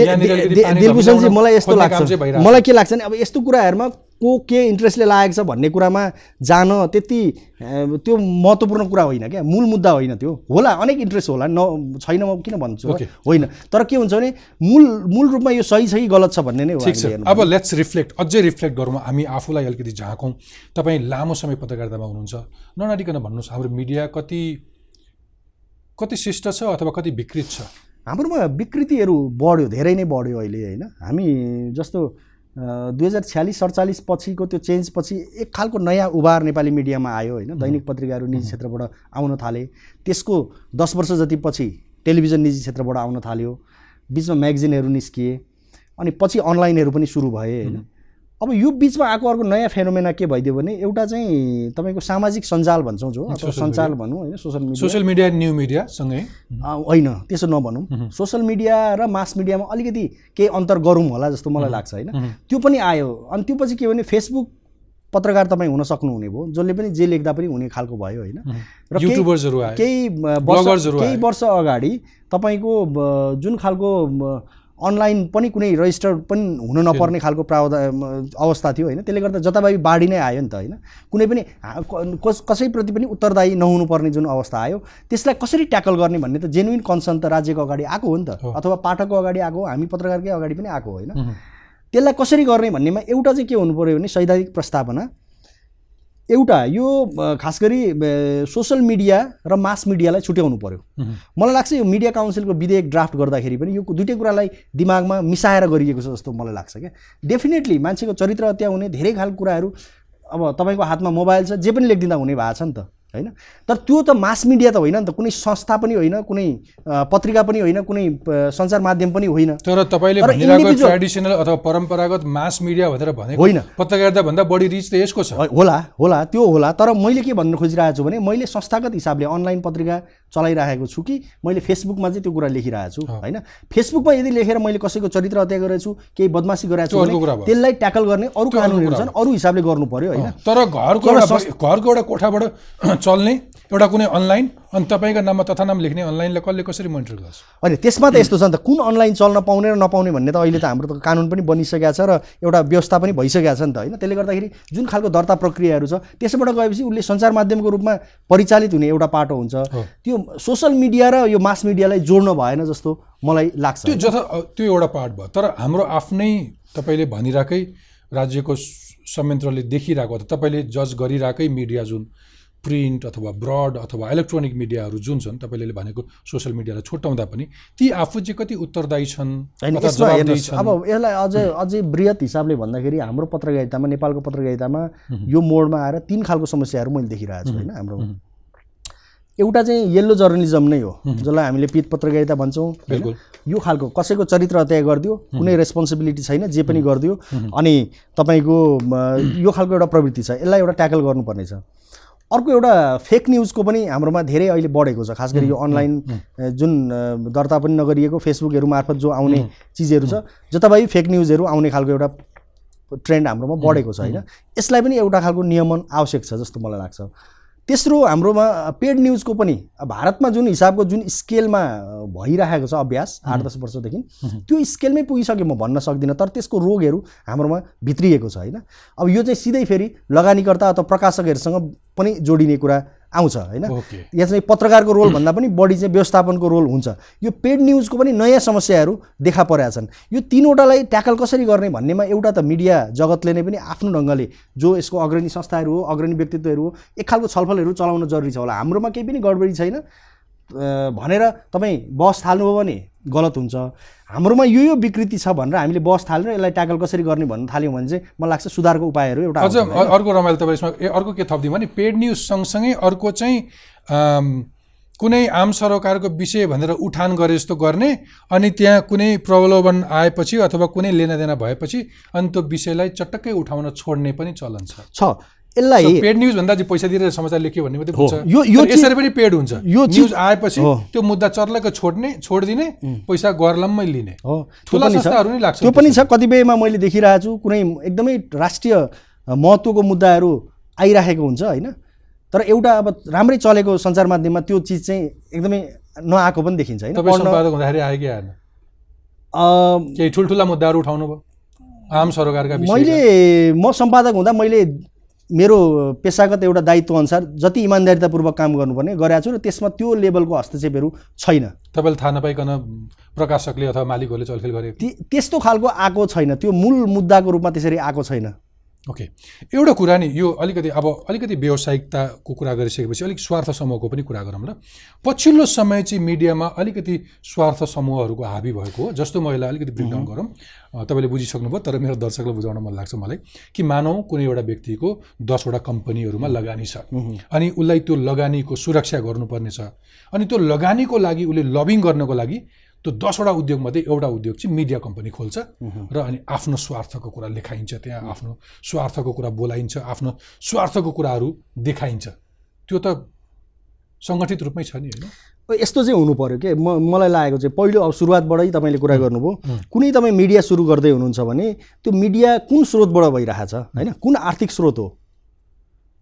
मलाई यस्तो लाग्छ। मलाई के लाग्छ भने अब यस्तो कुराहरूमा को के इन्ट्रेस्टले लागेको छ भन्ने कुरामा जान त्यति त्यो महत्त्वपूर्ण कुरा होइन क्या। मूल मुद्दा होइन त्यो। होला अनेक इन्ट्रेस्ट होला। न छैन म किन भन्छु. होइन। तर के हुन्छ भने मूल मूल रूपमा यो सही छ कि गलत छ भन्ने नै हो अब लेट्स रिफ्लेक्ट अझै रिफ्लेक्ट गरौँ। हामी आफूलाई अलिकति झाँकौँ। तपाईँ लामो समय पत्रकारितामा हुनुहुन्छ। ननाडिकन भन्नुहोस् हाम्रो मिडिया कति कति शिष्ट छ अथवा कति विकृत छ? हाम्रोमा विकृतिहरू बढ्यो धेरै नै बढ्यो अहिले होइन? हामी जस्तो दुई हजार छ्यालिस सडचालिस पछिको त्यो चेन्ज पछि एक खालको नयाँ उभार नेपाली मिडियामा आयो होइन। दैनिक पत्रिकाहरू निजी क्षेत्रबाट आउन थाले। त्यसको दस वर्ष जति पछि टेलिभिजन निजी क्षेत्रबाट आउन थाल्यो। बिचमा म्यागजिनहरू निस्किए। अनि पछि अनलाइनहरू पनि सुरु भए होइन। अब यो बिचमा आएको अर्को नयाँ फेनोमेना के भइदियो भने एउटा चाहिँ तपाईँको सामाजिक सञ्जाल भन्छौँ जो अथवा सञ्चार भनौँ होइन social media social media new media सँगै। अ, होइन त्यसो नभनौँ। सोसल मिडिया र मास मिडियामा अलिकति केही अन्तर गरौँ होला जस्तो मलाई लाग्छ होइन। त्यो पनि आयो। अनि त्यो पछि के भने फेसबुक पत्रकार तपाईँ हुन सक्नुहुने भयो जसले पनि जे लेख्दा पनि हुने खालको भयो होइन। र केही- वर्ष केही। वर्ष अगाडि तपाईँको जुन खालको अनलाइन पनि कुनै रजिस्टर पनि हुन नपर्ने खालको प्रावधान अवस्था थियो होइन। त्यसले गर्दा जताभावी बाढी नै आयो नि त होइन। कुनै पनि कस कसैप्रति पनि उत्तरदायी नहुनुपर्ने जुन अवस्था आयो त्यसलाई कसरी ट्याकल गर्ने भन्ने त जेन्युन कन्सर्न त राज्यको अगाडि आएको हो नि त। अथवा पाठकको अगाडि आएको हामी पत्रकारकै अगाडि पनि आएको हो होइन। त्यसलाई कसरी गर्ने भन्नेमा एउटा चाहिँ के हुनु पऱ्यो भने सैद्धान्तिक प्रस्तावना एउटा यो खास गरी सोसल मिडिया र मास मिडियालाई छुट्याउनु पर्यो। मलाई लाग्छ यो मिडिया काउन्सिलको विधेयक ड्राफ्ट गर्दाखेरि पनि यो दुइटै कुरालाई दिमागमा मिसाएर गरिएको छ जस्तो मलाई लाग्छ क्या। डेफिनेटली मान्छेको चरित्र हत्या हुने धेरै खालको कुराहरू अब तपाईँको हातमा मोबाइल छ जे पनि लेखिदिँदा हुने भएको छ नि त। होइन? तर त्यो त मास मिडिया त होइन नि त कुनै संस्था पनि होइन कुनै पत्रिका पनि होइन कुनै सञ्चार माध्यम पनि होइन। तर तपाईँले ट्रेडिसनल अथवा परम्परागत मास मिडिया भनेर भनेको होइन। पत्रकारिता भन्दा बढी रिच त यसको छ। होला होला त्यो होला। तर मैले के भन्न खोजिरहेको छु भने मैले संस्थागत हिसाबले अनलाइन पत्रिका चलाइरहेको छु कि मैले फेसबुकमा चाहिँ त्यो कुरा लेखिरहेको छु होइन? फेसबुकमा यदि लेखेर मैले कसैको चरित्र हत्या गरेको छु केही बदमासी गरेको छु भने। त्यसलाई ट्याकल गर्ने अरू कानुनहरू छन् अरू हिसाबले गर्नु पर्यो होइन? तर घरको घरको एउटा कोठाबाट चल्ने एउटा कुनै अनलाइन अनि तपाईँको नाममा तथा नाम लेख्ने अनलाइनलाई कसले कसरी मोनिटर गर्छ? होइन त्यसमा त यस्तो छ नि त कुन अनलाइन चल्न पाउने र नपाउने भन्ने त अहिले त हाम्रो त कानुन पनि बनिसकेको छ र एउटा व्यवस्था पनि भइसकेको छ नि त होइन? त्यसले गर्दाखेरि जुन खालको दर्ता प्रक्रियाहरू छ त्यसबाट गएपछि उसले सञ्चार माध्यमको रूपमा परिचालित हुने एउटा पाटो हुन्छ। त्यो सोसल मिडिया र यो मास मिडियालाई जोड्न भएन जस्तो मलाई लाग्छ। त्यो जथा त्यो एउटा पार्ट भयो। तर हाम्रो आफ्नै तपाईँले भनिरहेकै राज्यको संयन्त्रले देखिरहेको तपाईँले जज गरिरहेकै मिडिया जुन प्रिन्ट अथवा ब्रड अथवा इलेक्ट्रोनिक मिडियाहरू जुन छन् तपाईँले भनेको सोसियल मिडियालाई छुट्याउँदा पनि ती आफू चाहिँ कति उत्तरदायी छन् अब यसलाई अझै अझै बृहत हिसाबले भन्दाखेरि हाम्रो पत्रकारितामा नेपालको पत्रकारितामा यो मोडमा आएर तिन खालको समस्याहरू मैले देखिरहेको छु होइन हाम्रो एउटा चाहिँ येल्लो जर्नलिजम नै हो जसलाई हामीले पित पत्रकारिता भन्छौँ यो खालको कसैको चरित्र हत्या गरिदियो कुनै रेस्पोन्सिबिलिटी छैन जे पनि गरिदियो अनि तपाईँको यो खालको एउटा प्रवृत्ति छ यसलाई एउटा ट्याकल गर्नुपर्ने छ अर्को एउटा फेक न्युजको पनि हाम्रोमा धेरै अहिले बढेको छ खास गरी यो अनलाइन जुन दर्ता पनि नगरिएको फेसबुकहरू मार्फत जो आउने चिजहरू छ जताभावी फेक न्युजहरू आउने खालको एउटा ट्रेन्ड हाम्रोमा बढेको छ होइन? यसलाई पनि एउटा खालको नियमन आवश्यक छ जस्तो मलाई लाग्छ। तेस्रो हाम्रोमा पेड न्युजको पनि भारतमा जुन हिसाबको जुन स्केलमा भइरहेको छ अभ्यास आठ दस वर्षदेखि त्यो स्केलमै पुगिसक्यो म भन्न सक्दिनँ तर त्यसको रोगहरू हाम्रोमा भित्रिएको छ होइन? अब यो चाहिँ सिधै फेरि लगानीकर्ता अथवा प्रकाशकहरूसँग पनि जोडिने कुरा आउँछ होइन? यहाँ चाहिँ पत्रकारको रोल भन्दा पनि बढी चाहिँ व्यवस्थापनको रोल हुन्छ। यो पेड न्युजको पनि नयाँ समस्याहरू देखा परेका छन्। यो तिनवटालाई ट्याकल कसरी गर्ने भन्नेमा एउटा त मिडिया जगतले नै पनि आफ्नो ढङ्गले जो यसको अग्रणी संस्थाहरू हो अग्रणी व्यक्तित्वहरू हो एक खालको छलफलहरू चलाउन जरुरी छ होला। हाम्रोमा केही पनि गडबडी छैन। भनेर तपाईँ बस थाल्नुभयो भने गलत हुन्छ। हाम्रोमा यो यो विकृति छ भनेर हामीले बस थालेर यसलाई ट्याकल कसरी गर्ने भन्न थाल्यौँ भने चाहिँ मलाई लाग्छ सुधारको उपायहरू एउटा अझ अर्को रमाइलो तपाईँ यसमा ए अर्को के थपिदिउँ भने पेड न्युज सँगसँगै अर्को चाहिँ कुनै आम सरोकारको विषय भनेर उठान गरे जस्तो गर्ने अनि त्यहाँ कुनै प्रलोभन आएपछि अथवा कुनै लेनादेना भएपछि अनि त्यो विषयलाई चटक्कै उठाउन छोड्ने पनि चलन छ। छ। यसलाई पेड न्युज भन्दा चाहिँ पैसा दिएर समाचार लेख्यो भन्ने मात्रै हो। बुझ्छ यो- यो यसरी पनि पेड हुन्छ। यो न्युज आएपछि। त्यो मुद्दा चर्लकै छोड्ने छोडिदिने पैसा गर्लम्मै लिने। हो। ठुला संस्थाहरू नै लाग्छ। त्यो पनि छ। कतिपयमा मैले देखिरहेको छु कुनै एकदमै राष्ट्रिय महत्त्वको मुद्दाहरू आइराखेको हुन्छ होइन? तर एउटा अब राम्रै चलेको सञ्चार माध्यममा त्यो चिज चाहिँ एकदमै नआएको पनि देखिन्छ होइन? हुँदाखेरि आयो कि आएन? केही ठुल्ठुला मुद्दाहरू उठाउनु भयो आम सरोकारका मैले म सम्पादक हुँदा मैले मेरो पेसागत एउटा दायित्व अनुसार जति इमान्दारितापूर्वक काम गर्नुपर्ने गरेको छु र त्यसमा त्यो लेभलको हस्तक्षेपहरू छैन। तपाईँले थाहा नपाइकन प्रकाशकले अथवा मालिकहरूले चलखेल गरे त्यस्तो खालको आएको छैन। त्यो मूल मुद्दाको रूपमा त्यसरी आएको छैन। ओके। एउटा कुरा नि यो अलिकति अब अलिकति व्यावसायिकताको कुरा गरिसकेपछि अलिक स्वार्थ समूहको पनि कुरा गरौँ ल पछिल्लो समय चाहिँ मिडियामा अलिकति स्वार्थ समूहहरूको हाबी भएको हो जस्तो म यसलाई अलिकति ब्रेकडाउन गरौँ। अ, तपाईँले बुझिसक्नुभयो तर मेरो दर्शकलाई बुझाउन मन लाग्छ मलाई कि मानौँ कुनै एउटा व्यक्तिको दसवटा कम्पनीहरूमा लगानी छ। अनि उसलाई त्यो लगानीको सुरक्षा गर्नुपर्ने छ अनि त्यो लगानीको लागि उसले लबिङ गर्नको लागि त्यो दसवटा उद्योगमध्ये एउटा उद्योग चाहिँ मिडिया कम्पनी खोल्छ र अनि आफ्नो स्वार्थको कुरा लेखाइन्छ त्यहाँ आफ्नो स्वार्थको कुरा बोलाइन्छ आफ्नो स्वार्थको कुराहरू देखाइन्छ। त्यो त सङ्गठित रूपमै छ नि होइन? यस्तो चाहिँ हुनु पर्यो कि? म मलाई लागेको चाहिँ पहिलो अब सुरुवातबाटै तपाईँले कुरा गर्नुभयो। कुनै तपाईँ मिडिया सुरु गर्दै हुनुहुन्छ भने त्यो मिडिया कुन स्रोतबाट भइरहेछ होइन? कुन आर्थिक स्रोत हो?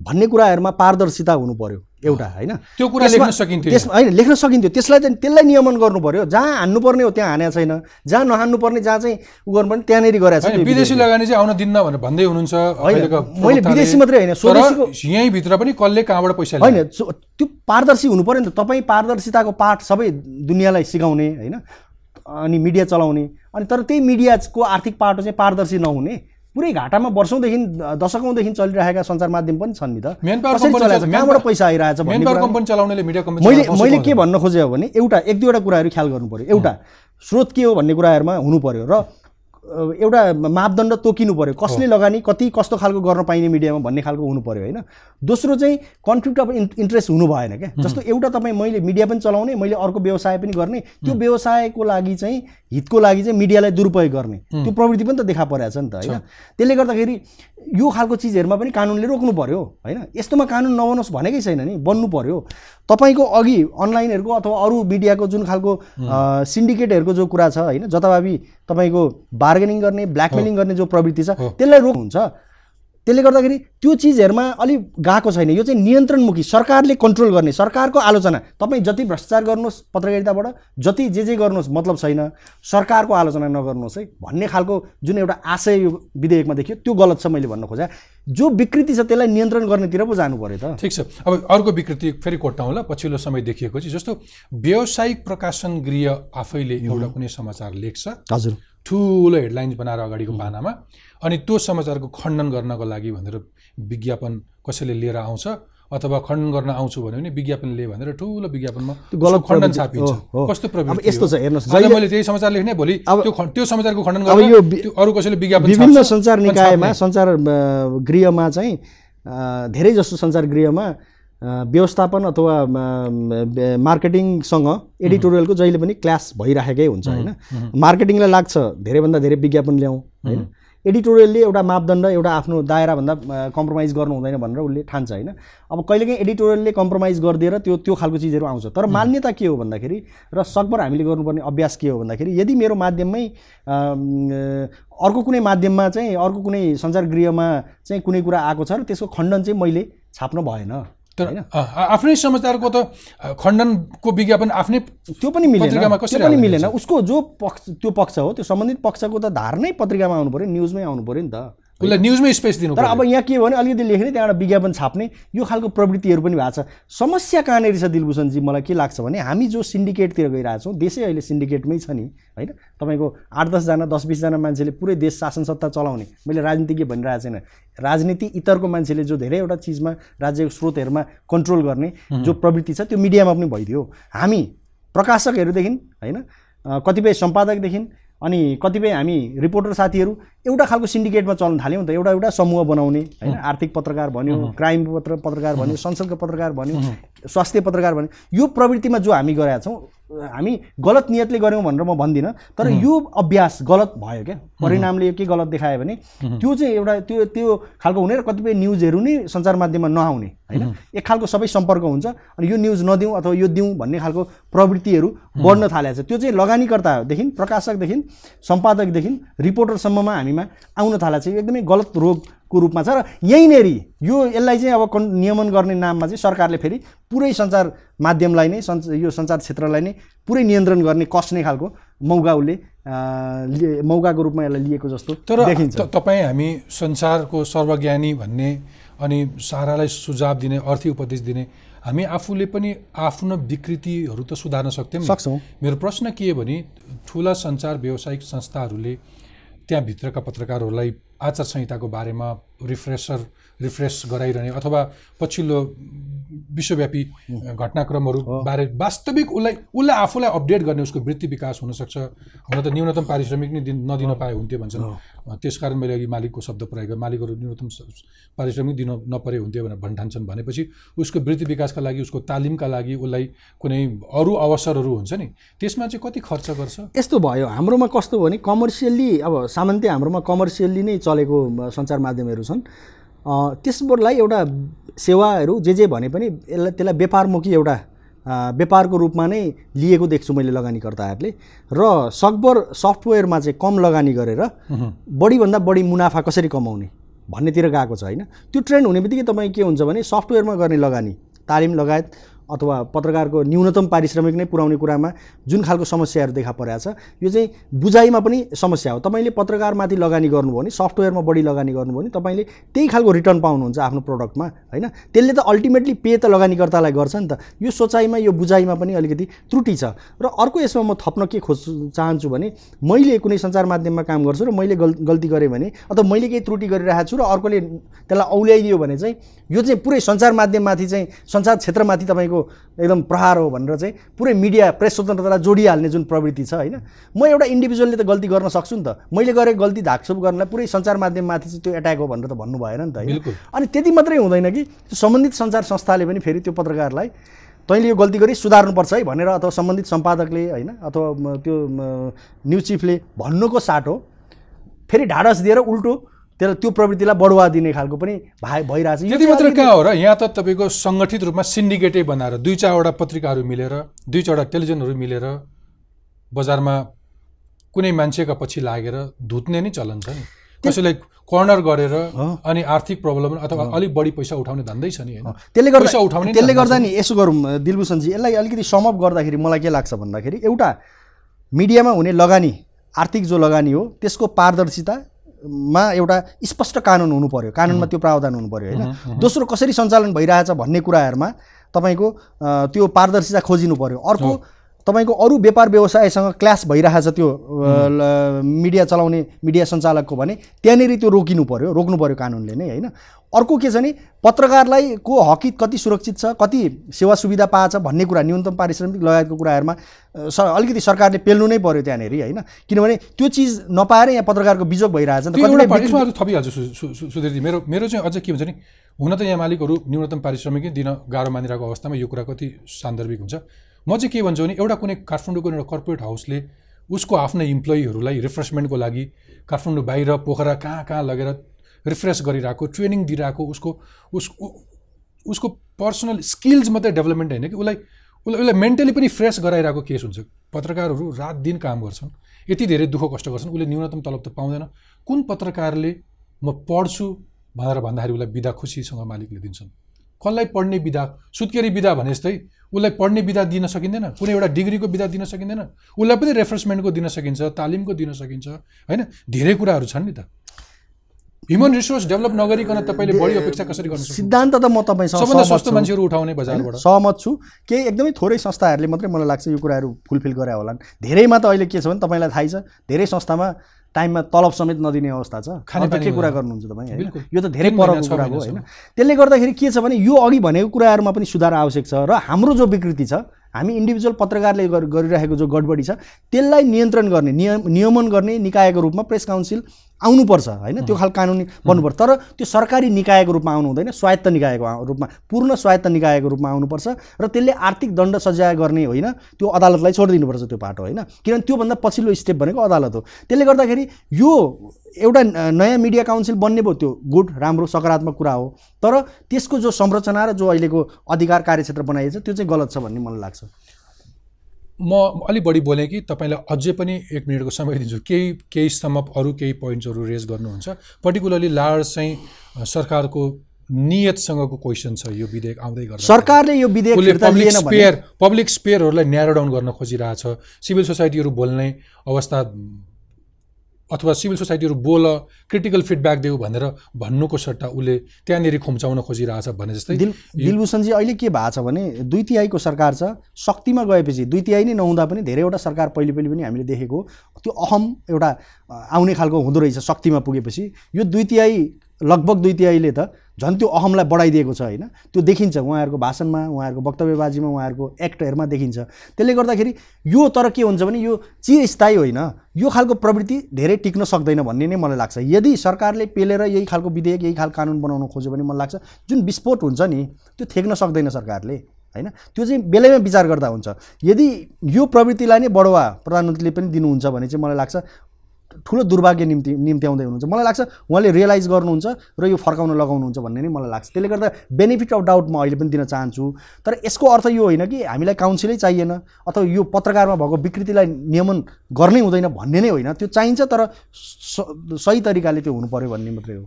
भन्ने कुराहरूमा पारदर्शिता हुनु पर्यो एउटा होइन? त्यो कुरा लेख्न सकिन्थ्यो। त्यसमा होइन लेख्न सकिन्थ्यो। त्यसलाई चाहिँ त्यसलाई नियमन गर्नु पर्यो जहाँ हान्नुपर्ने हो त्यहाँ हानेको छैन। जहाँ नहान्नुपर्ने जहाँ चाहिँ उ गर्नुपर्ने त्यहाँनिर गरेको छ। विदेशी लगानी चाहिँ आउन दिन्न भनेर भन्दै हुनुहुन्छ मैले। विदेशी मात्रै होइन, यहीँभित्र पनि कसले कहाँबाट पैसा होइन त्यो पारदर्शी हुनु पऱ्यो नि त। तपाईँ पारदर्शिताको पाठ सबै दुनियाँलाई सिकाउने होइन? अनि मिडिया चलाउने। अनि तर त्यही मिडियाको आर्थिक पाटो चाहिँ पारदर्शी नहुने। पुरै घाटामा वर्षौँदेखि दशकौँदेखि चलिरहेका सञ्चार माध्यम पनि छन् नि त। कहाँबाट पैसा आइरहेछ मैले मैले के भन्न खोजेँ हो भने एउटा एक दुईवटा कुराहरू ख्याल गर्नु पऱ्यो एउटा स्रोत के हो भन्ने कुराहरूमा हुनु पऱ्यो र एउटा मापदण्ड तोकिनु पऱ्यो कसले लगानी कति कस्तो खालको गर्न पाइने मिडियामा भन्ने खालको हुनु पऱ्यो होइन? दोस्रो चाहिँ कन्फ्लिक्ट अफ इन् इन्ट्रेस्ट हुनु भएन क्या। जस्तो एउटा तपाईँ मैले मिडिया पनि चलाउने मैले अर्को व्यवसाय पनि गर्ने त्यो व्यवसायको लागि चाहिँ हितको लागि चाहिँ मिडियालाई दुरुपयोग गर्ने। त्यो प्रवृत्ति पनि त देखा परेको छ नि त होइन? त्यसले गर्दाखेरि यो खालको चिजहरूमा पनि कानुनले रोक्नु पर्यो होइन? यस्तोमा कानुन नबनोस् भनेकै छैन नि बन्नु पर्यो। तपाईँको अघि अनलाइनहरूको अथवा अरू मिडियाको जुन खालको सिन्डिकेटहरूको जो कुरा छ होइन? जताभावी तपाईँको बार्गेनिङ गर्ने ब्ल्याकमेलिङ गर्ने जो प्रवृत्ति छ त्यसलाई रोक्नुहुन्छ त्यसले गर्दाखेरि त्यो चिजहरूमा अलिक गएको छैन। यो चाहिँ नियन्त्रणमुखी सरकारले कन्ट्रोल गर्ने सरकारको आलोचना। तपाईँ जति भ्रष्टाचार गर्नुहोस् पत्रकारिताबाट जति जे जे गर्नुहोस् मतलब छैन। सरकारको आलोचना नगर्नुहोस् है भन्ने खालको जुन एउटा आशय यो विधेयकमा देखियो त्यो गलत छ मैले भन्न खोजेँ। जो विकृति छ त्यसलाई नियन्त्रण गर्नेतिर पो जानु पऱ्यो त। ठिक छ। अब अर्को विकृति फेरि कोट्टाउँ ल पछिल्लो समय देखिएको चाहिँ जस्तो व्यावसायिक प्रकाशन गृह आफैले एउटा कुनै समाचार लेख्छ। हजुर। ठुलो हेडलाइन्स बनाएर अगाडिको पानामा अनि त्यो समाचारको खण्डन गर्नको लागि भनेर विज्ञापन कसैले लिएर आउँछ अथवा खण्डन गर्न आउँछु भन्यो भने विज्ञापन लिए भनेर ठुलो विज्ञापनमा गलत खण्डन छापिन्छ। कस्तो प्रवृत्ति यस्तो? छ हेर्नुहोस् जहिले मैले त्यही समाचार लेख्ने भोलि त्यो त्यो समाचारको खण्डन यो अरू कसैले विज्ञापन विभिन्न सञ्चार निकायमा। सञ्चार गृहमा चाहिँ धेरै जसो सञ्चार गृहमा व्यवस्थापन अथवा मार्केटिङसँग एडिटोरियलको जहिले पनि क्लास भइराखेकै हुन्छ होइन? मार्केटिङलाई लाग्छ धेरैभन्दा धेरै विज्ञापन ल्याउँ होइन? एडिटोरियलले एउटा मापदण्ड एउटा आफ्नो दायराभन्दा कम्प्रोमाइज गर्नु हुँदैन भनेर उसले ठान्छ होइन? अब कहिलेकाहीँ एडिटोरियलले कम्प्रोमाइज गरिदिएर त्यो त्यो खालको चिजहरू आउँछ। तर मान्यता के हो भन्दाखेरि र सकभर हामीले गर्नुपर्ने अभ्यास के हो भन्दाखेरि यदि मेरो माध्यममै अर्को कुनै माध्यममा चाहिँ अर्को कुनै सञ्चार गृहमा चाहिँ कुनै कुरा आएको छ र त्यसको खण्डन चाहिँ मैले छाप्न भएन। तर आफ्नै समाचारको त खण्डनको विज्ञापन आफ्नै त्यो पनि मिलेन। कसरी पनि मिलेन? उसको जो पक्ष त्यो पक्ष हो त्यो सम्बन्धित पक्षको त धार नै पत्रिकामा आउनु पऱ्यो न्युजमै आउनु पऱ्यो नि त। उसलाई न्युजमै स्पेस दिनु तर। अब यहाँ के हो भने अलिकति लेख्ने त्यहाँबाट विज्ञापन छाप्ने यो खालको प्रवृत्तिहरू पनि भएको छ। समस्या कहाँनिर छ दिलभूषणजी? मलाई के लाग्छ भने हामी जो सिन्डिकेटतिर गइरहेछौँ देशै अहिले सिन्डिकेटमै छ नि होइन? तपाईँको आठ दसजना दस बिसजना मान्छेले पुरै देश शासन सत्ता चलाउने। मैले राजनीतिज्ञ भनिरहेको छैन। राजनीति इतरको मान्छेले जो धेरैवटा चिजमा राज्यको स्रोतहरूमा कन्ट्रोल गर्ने जो प्रवृत्ति छ त्यो मिडियामा पनि भइदियो। हामी प्रकाशकहरूदेखि होइन? कतिपय सम्पादकदेखि अनि कतिपय हामी रिपोर्टर साथीहरू एउटा खालको सिन्डिकेटमा चल्न थाल्यौँ त एउटा एउटा समूह बनाउने होइन? आर्थिक पत्रकार भन्यो क्राइम पत्र पत्रकार भन्यो संसदको पत्रकार भन्यो स्वास्थ्य पत्रकार भन्यो यो प्रवृत्तिमा जो हामी गरेका छौँ हामी गलत नियतले गऱ्यौँ भनेर म भन्दिनँ तर यो अभ्यास गलत भयो क्या। परिणामले के गलत देखायो भने त्यो चाहिँ एउटा त्यो त्यो खालको हुने र कतिपय न्युजहरू नै सञ्चार माध्यममा नआउने होइन? एक खालको सबै सम्पर्क हुन्छ अनि यो न्युज नदिउँ अथवा यो दिउँ भन्ने खालको प्रवृत्तिहरू बढ्न थालेको छ। त्यो चाहिँ लगानीकर्तादेखि प्रकाशकदेखि सम्पादकदेखि रिपोर्टरसम्ममा हामीमा आउन थालेको छ। यो एकदमै गलत रोगको रूपमा छ र यहीँनेरि यो यसलाई चाहिँ अब कन् नियमन गर्ने नाममा चाहिँ सरकारले फेरि पुरै सञ्चार माध्यमलाई नै सञ्च यो सञ्चार क्षेत्रलाई नै पुरै नियन्त्रण गर्ने कस्ने खालको मौका उसले मौकाको रूपमा यसलाई लिएको जस्तो तर देखिन्छ तपाईँ हामी संसारको सर्वज्ञानी भन्ने अनि सारालाई सुझाव दिने अर्थी उपदेश दिने हामी आफूले पनि आफ्नो विकृतिहरू त सुधार्न सक्थ्यौँ। सक्छौँ मेरो प्रश्न के भने ठुला सञ्चार व्यावसायिक संस्थाहरूले त्यहाँभित्रका पत्रकारहरूलाई आचार संहिताको बारेमा रिफ्रेसर रिफ्रेस गराइरहने अथवा पछिल्लो विश्वव्यापी घटनाक्रमहरू बारे वास्तविक उसलाई उसलाई आफूलाई अपडेट गर्ने उसको वृत्ति विकास हुनसक्छ। हुन त न्यूनतम पारिश्रमिक नै दिन नदिन पाए हुन्थ्यो भन्छन्। त्यसकारण मैले अघि मालिकको शब्द प्रयोग गरेँ। मालिकहरू न्यूनतम पारिश्रमिक दिन नपरे हुन्थ्यो भनेर भन्ठान्छन् भनेपछि उसको वृत्ति विकासका लागि उसको तालिमका लागि उसलाई कुनै अरू अवसरहरू हुन्छ नि त्यसमा चाहिँ कति खर्च गर्छ? यस्तो भयो। हाम्रोमा कस्तो भने कमर्सियल्ली अब सामान्य हाम्रोमा कमर्सियल्ली नै चलेको सञ्चार माध्यमहरू छन्। अ, त्यसलाई एउटा सेवाहरू जे जे भने पनि यसलाई त्यसलाई व्यापारमुखी एउटा व्यापारको रूपमा नै लिएको देख्छु मैले लगानीकर्ताहरूले। र सकभर सफ्टवेयरमा चाहिँ कम लगानी गरेर बढीभन्दा बढी मुनाफा कसरी कमाउने भन्नेतिर गएको छ होइन? त्यो ट्रेन्ड हुने बित्तिकै तपाईँ के हुन्छ भने सफ्टवेयरमा गर्ने लगानी तालिम लगायत अथवा पत्रकारको न्यूनतम पारिश्रमिक नै पुर्याउने कुरामा जुन खालको समस्याहरू देखा परेको छ यो चाहिँ बुझाइमा पनि समस्या हो। तपाईँले पत्रकारमाथि लगानी गर्नुभयो भने सफ्टवेयरमा बढी लगानी गर्नुभयो भने तपाईँले त्यही खालको रिटर्न पाउनुहुन्छ आफ्नो प्रडक्टमा होइन? त्यसले त अल्टिमेटली पे त लगानीकर्तालाई गर्छ नि त। यो सोचाइमा यो बुझाइमा पनि अलिकति त्रुटि छ। र अर्को यसमा म थप्न के खोज चाहन्छु भने मैले कुनै सञ्चार माध्यममा काम गर्छु र मैले गल गल्ती गरेँ भने अथवा मैले केही त्रुटि गरिरहेको छु र अर्कोले त्यसलाई औल्याइदियो भने चाहिँ यो चाहिँ पुरै सञ्चार माध्यममाथि चाहिँ सञ्चार क्षेत्रमाथि तपाईँको एकदम प्रहार हो भनेर चाहिँ पुरै मिडिया प्रेस स्वतन्त्रतालाई जोडिहाल्ने जुन प्रवृत्ति छ होइन? म एउटा इन्डिभिजुअलले त गल्ती गर्न सक्छु नि त। मैले गरेको गल्ती धाकछुप गर्नलाई पुरै सञ्चार माध्यममाथि चाहिँ त्यो एट्याक हो भनेर त भन्नु भएन नि त होइन। अनि त्यति मात्रै हुँदैन कि त्यो सम्बन्धित सञ्चार संस्थाले पनि फेरि त्यो पत्रकारलाई तैँले यो गल्ती गरी सुधार्नुपर्छ है भनेर अथवा सम्बन्धित सम्पादकले होइन? अथवा त्यो न्युज चिफले भन्नुको साटो फेरि ढाडस दिएर उल्टो त्यसलाई त्यो प्रवृत्तिलाई बढुवा दिने खालको पनि भए भइरहेछ। यो त्यति चाहिँ मात्र कहाँ हो र यहाँ त तपाईँको सङ्गठित रूपमा सिन्डिकेटै बनाएर दुई चारवटा पत्रिकाहरू मिलेर दुई चारवटा टेलिभिजनहरू मिलेर बजारमा कुनै मान्छेका पछि लागेर धुत्ने नै चलन छ नि। कसैलाई कर्नर गरेर। अनि आर्थिक प्रब्लम अथवा अलिक बढी पैसा उठाउने धन्दै छ नि होइन। त्यसले गर्दा उठाउने त्यसले गर्दा नि यसो गरौँ दिलभूषणजी यसलाई अलिकति समअप गर्दाखेरि मलाई के लाग्छ भन्दाखेरि एउटा मिडियामा हुने लगानी आर्थिक जो लगानी हो त्यसको पारदर्शितामा एउटा स्पष्ट कानुन हुनु पर्यो कानुनमा त्यो प्रावधान हुनु पर्यो होइन? दोस्रो कसरी सञ्चालन भइरहेछ भन्ने कुराहरूमा तपाईँको त्यो पारदर्शिता खोजिनु पर्यो। अर्को तपाईँको अरू व्यापार व्यवसायसँग क्लास भइरहेछ त्यो मिडिया चलाउने मिडिया सञ्चालकको भने त्यहाँनिर त्यो रोकिनु पर्यो रोक्नु पर्यो कानुनले नै होइन? अर्को के छ भने पत्रकारलाई को हकित कति सुरक्षित छ कति सेवा सुविधा पाएछ भन्ने कुरा न्यूनतम पारिश्रमिक लगायतको कुराहरूमा स अलिकति सरकारले पेल्नु नै पर्यो त्यहाँनिर होइन? किनभने त्यो चिज नपाएर यहाँ पत्रकारको बिजोग भइरहेछ सुधीरजी। मेरो मेरो चाहिँ अझ के हुन्छ नि हुन त यहाँ मालिकहरू न्यूनतम पारिश्रमिकै दिन गाह्रो मानिरहेको अवस्थामा यो कुरा कति सान्दर्भिक हुन्छ। म चाहिँ के भन्छु भने एउटा कुनै काठमाडौँको एउटा कर्पोरेट हाउसले उसको आफ्नै इम्प्लोइहरूलाई रिफ्रेसमेन्टको लागि काठमाडौँ बाहिर पोखरा कहाँ कहाँ लगेर रिफ्रेस गरिरहेको ट्रेनिङ दिइरहेको उसको उस उसको पर्सनल स्किल्स मात्रै डेभलपमेन्ट होइन कि उसलाई उसलाई उसलाई मेन्टली पनि फ्रेस गराइरहेको केस हुन्छ। पत्रकारहरू रात दिन काम गर्छन् यति धेरै दुःख कष्ट गर्छन् उसले न्यूनतम तलब त पाउँदैन। कुन पत्रकारले म पढ्छु भनेर भन्दाखेरि उसलाई बिदा खुसीसँग मालिकले दिन्छन्। कसलाई पढ्ने बिदा? सुत्केरी बिदा भने जस्तै उसलाई पढ्ने बिदा दिन सकिँदैन कुनै एउटा डिग्रीको बिदा दिन सकिँदैन उसलाई पनि रेफ्रेसमेन्टको दिन सकिन्छ तालिमको दिन सकिन्छ होइन? धेरै कुराहरू छन् नि त। ह्युमन रिसोर्स डेभलप नगरिकन तपाईँले बढी अपेक्षा कसरी गर्नु सिद्धान्त त म तपाईँसँग सबभन्दा सस्तो। मान्छेहरू उठाउने बजारबाट? सहमत छु केही एकदमै थोरै संस्थाहरूले मात्रै मलाई लाग्छ यो कुराहरू फुलफिल गरे होलान् धेरैमा त अहिले के छ भने तपाईँलाई थाहै छ धेरै संस्थामा टाइममा तलब समेत नदिने अवस्था छ खाने अन्त के कुरा। गर्नुहुन्छ तपाईँ होइन। यो त धेरै परको कुरा हो। होइन त्यसले गर्दाखेरि के छ भने यो अघि भनेको कुराहरूमा पनि सुधार आवश्यक छ र हाम्रो जो विकृति छ हामी इन्डिभिजुअल पत्रकारले गर- गरिरहेको जो गडबडी छ त्यसलाई नियन्त्रण गर्ने नियम नियमन गर्ने निकायको रूपमा प्रेस काउन्सिल आउनुपर्छ होइन? त्यो खालको कानुनी बन्नुपर्छ। तर त्यो सरकारी निकायको रूपमा आउनु हुँदैन स्वायत्त निकायको रूपमा पूर्ण स्वायत्त निकायको रूपमा आउनुपर्छ र त्यसले आर्थिक दण्ड सजाय गर्ने होइन त्यो अदालतलाई छोडिदिनुपर्छ त्यो पाटो होइन? किनभने त्योभन्दा पछिल्लो स्टेप भनेको अदालत हो। त्यसले गर्दाखेरि यो एउटा नयाँ मिडिया काउन्सिल बन्ने भयो त्यो गुड राम्रो सकारात्मक कुरा हो। तर त्यसको जो संरचना र जो अहिलेको अधिकार कार्यक्षेत्र बनाइएको छ त्यो चाहिँ गलत छ भन्ने मलाई लाग्छ। म अलिक बढी बोलेँ कि तपाईँलाई अझै पनि एक मिनटको समय दिन्छु। केही केही समअप अरू केही पोइन्ट्सहरू रेज गर्नुहुन्छ। पर्टिकुलरली लार्ज चाहिँ सरकारको नियतसँगको क्वेसन छ। यो विधेयक आउँदै गर्दा सरकारले यो विधेयक पब्लिक स्पेयर पब्लिक स्पेयरहरूलाई न्यारो डाउन गर्न खोजिरहेछ। सिभिल सोसाइटीहरू बोल्ने अवस्था अथवा सिभिल सोसाइटीहरू बोल क्रिटिकल फिडब्याक देऊ भनेर भन्नुको सट्टा उसले त्यहाँनिर खुम्चाउन खोजिरहेछ भने जस्तै दिल दिलभूषणजी अहिले के भएको छ भने दुई तिहाईको सरकार छ शक्तिमा गएपछि दुई तिहाई नै नहुँदा पनि धेरैवटा सरकार पहिले पहिले पनि हामीले देखेको। त्यो अहम एउटा आउने खालको हुँदो रहेछ शक्तिमा पुगेपछि यो दुई तिहाई लगभग दुई तिहाईले त झन् त्यो अहमलाई बढाइदिएको छ होइन? त्यो देखिन्छ उहाँहरूको भाषणमा उहाँहरूको वक्तव्यबाजीमा उहाँहरूको एक्टहरूमा देखिन्छ। त्यसले गर्दाखेरि यो तर के हुन्छ भने यो चिरस्थायी होइन यो खालको प्रवृत्ति धेरै टिक्न सक्दैन भन्ने नै मलाई लाग्छ। यदि सरकारले पेलेर यही खालको विधेयक यही खालको कानुन बनाउन खोज्यो भने मलाई लाग्छ जुन विस्फोट हुन्छ नि त्यो थेक्न सक्दैन सरकारले होइन? त्यो चाहिँ बेलैमा विचार गर्दा हुन्छ। यदि यो प्रवृत्तिलाई नै बढुवा प्रधानमन्त्रीले पनि दिनुहुन्छ भने चाहिँ मलाई लाग्छ ठुलो दुर्भाग्य निम्ति निम्त्याउँदै हुनुहुन्छ। मलाई लाग्छ उहाँले रियलाइज गर्नुहुन्छ र यो फर्काउन लगाउनुहुन्छ भन्ने नै मलाई लाग्छ। त्यसले गर्दा बेनिफिट अफ डाउट म अहिले पनि दिन चाहन्छु। तर यसको अर्थ यो होइन कि हामीलाई काउन्सिलै चाहिएन अथवा यो पत्रकारमा भएको विकृतिलाई नियमन गर्नै हुँदैन भन्ने नै होइन। त्यो चाहिन्छ तर सही तरिकाले त्यो हुनु पऱ्यो भन्ने मात्रै हो।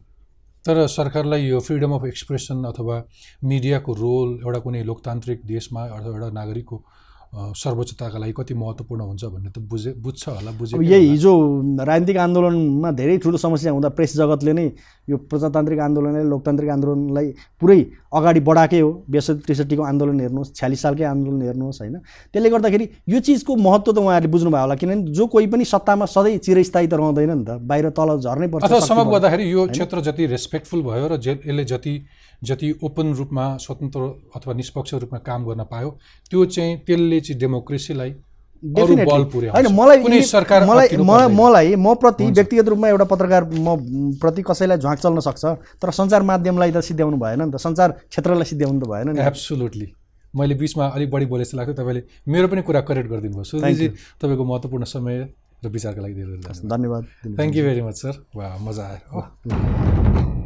तर सरकारलाई यो फ्रिडम अफ एक्सप्रेसन अथवा मिडियाको रोल एउटा कुनै लोकतान्त्रिक देशमा अथवा एउटा नागरिकको सर्वोच्चताका लागि कति महत्त्वपूर्ण हुन्छ भन्ने त बुझे बुझ्छ होला बुझे यही हिजो राजनीतिक आन्दोलनमा धेरै ठुलो समस्या हुँदा प्रेस जगतले नै यो प्रजातान्त्रिक आन्दोलनले लोकतान्त्रिक आन्दोलनलाई पुरै अगाडि बढाएकै हो। ब्यासठी त्रिसठीको आन्दोलन हेर्नुहोस् छ्यालिस सालकै आन्दोलन हेर्नुहोस् होइन। त्यसले गर्दाखेरि यो चिजको महत्त्व त उहाँहरूले बुझ्नुभयो होला किनभने जो कोही पनि सत्तामा सधैँ चिरस्थायी त रहँदैन नि त। बाहिर तल झर्नै पर्छ बल। गर्दाखेरि यो क्षेत्र जति रेस्पेक्टफुल भयो र यसले जति जति ओपन रूपमा स्वतन्त्र अथवा निष्पक्ष रूपमा काम गर्न पायो त्यो चाहिँ त्यसले चाहिँ डेमोक्रेसीलाई होइन मलाई कुनै सरकार मलाई। मलाई म प्रति व्यक्तिगत रूपमा एउटा पत्रकार म प्रति कसैलाई झ्वाक चल्न सक्छ तर सञ्चार माध्यमलाई त सिद्ध्याउनु भएन नि त। सञ्चार क्षेत्रलाई सिद्ध्याउनु त भएन नि। एब्सोल्युटली मैले बिचमा अलिक बढी बोले जस्तो लाग्थ्यो। तपाईँले मेरो पनि कुरा करेक्ट गरिदिनु भयो सुधीजी तपाईँको महत्त्वपूर्ण समय र विचारका लागि धेरै धेरै धन्यवाद। धन्यवाद। Thank you very much sir वा मजा आयो।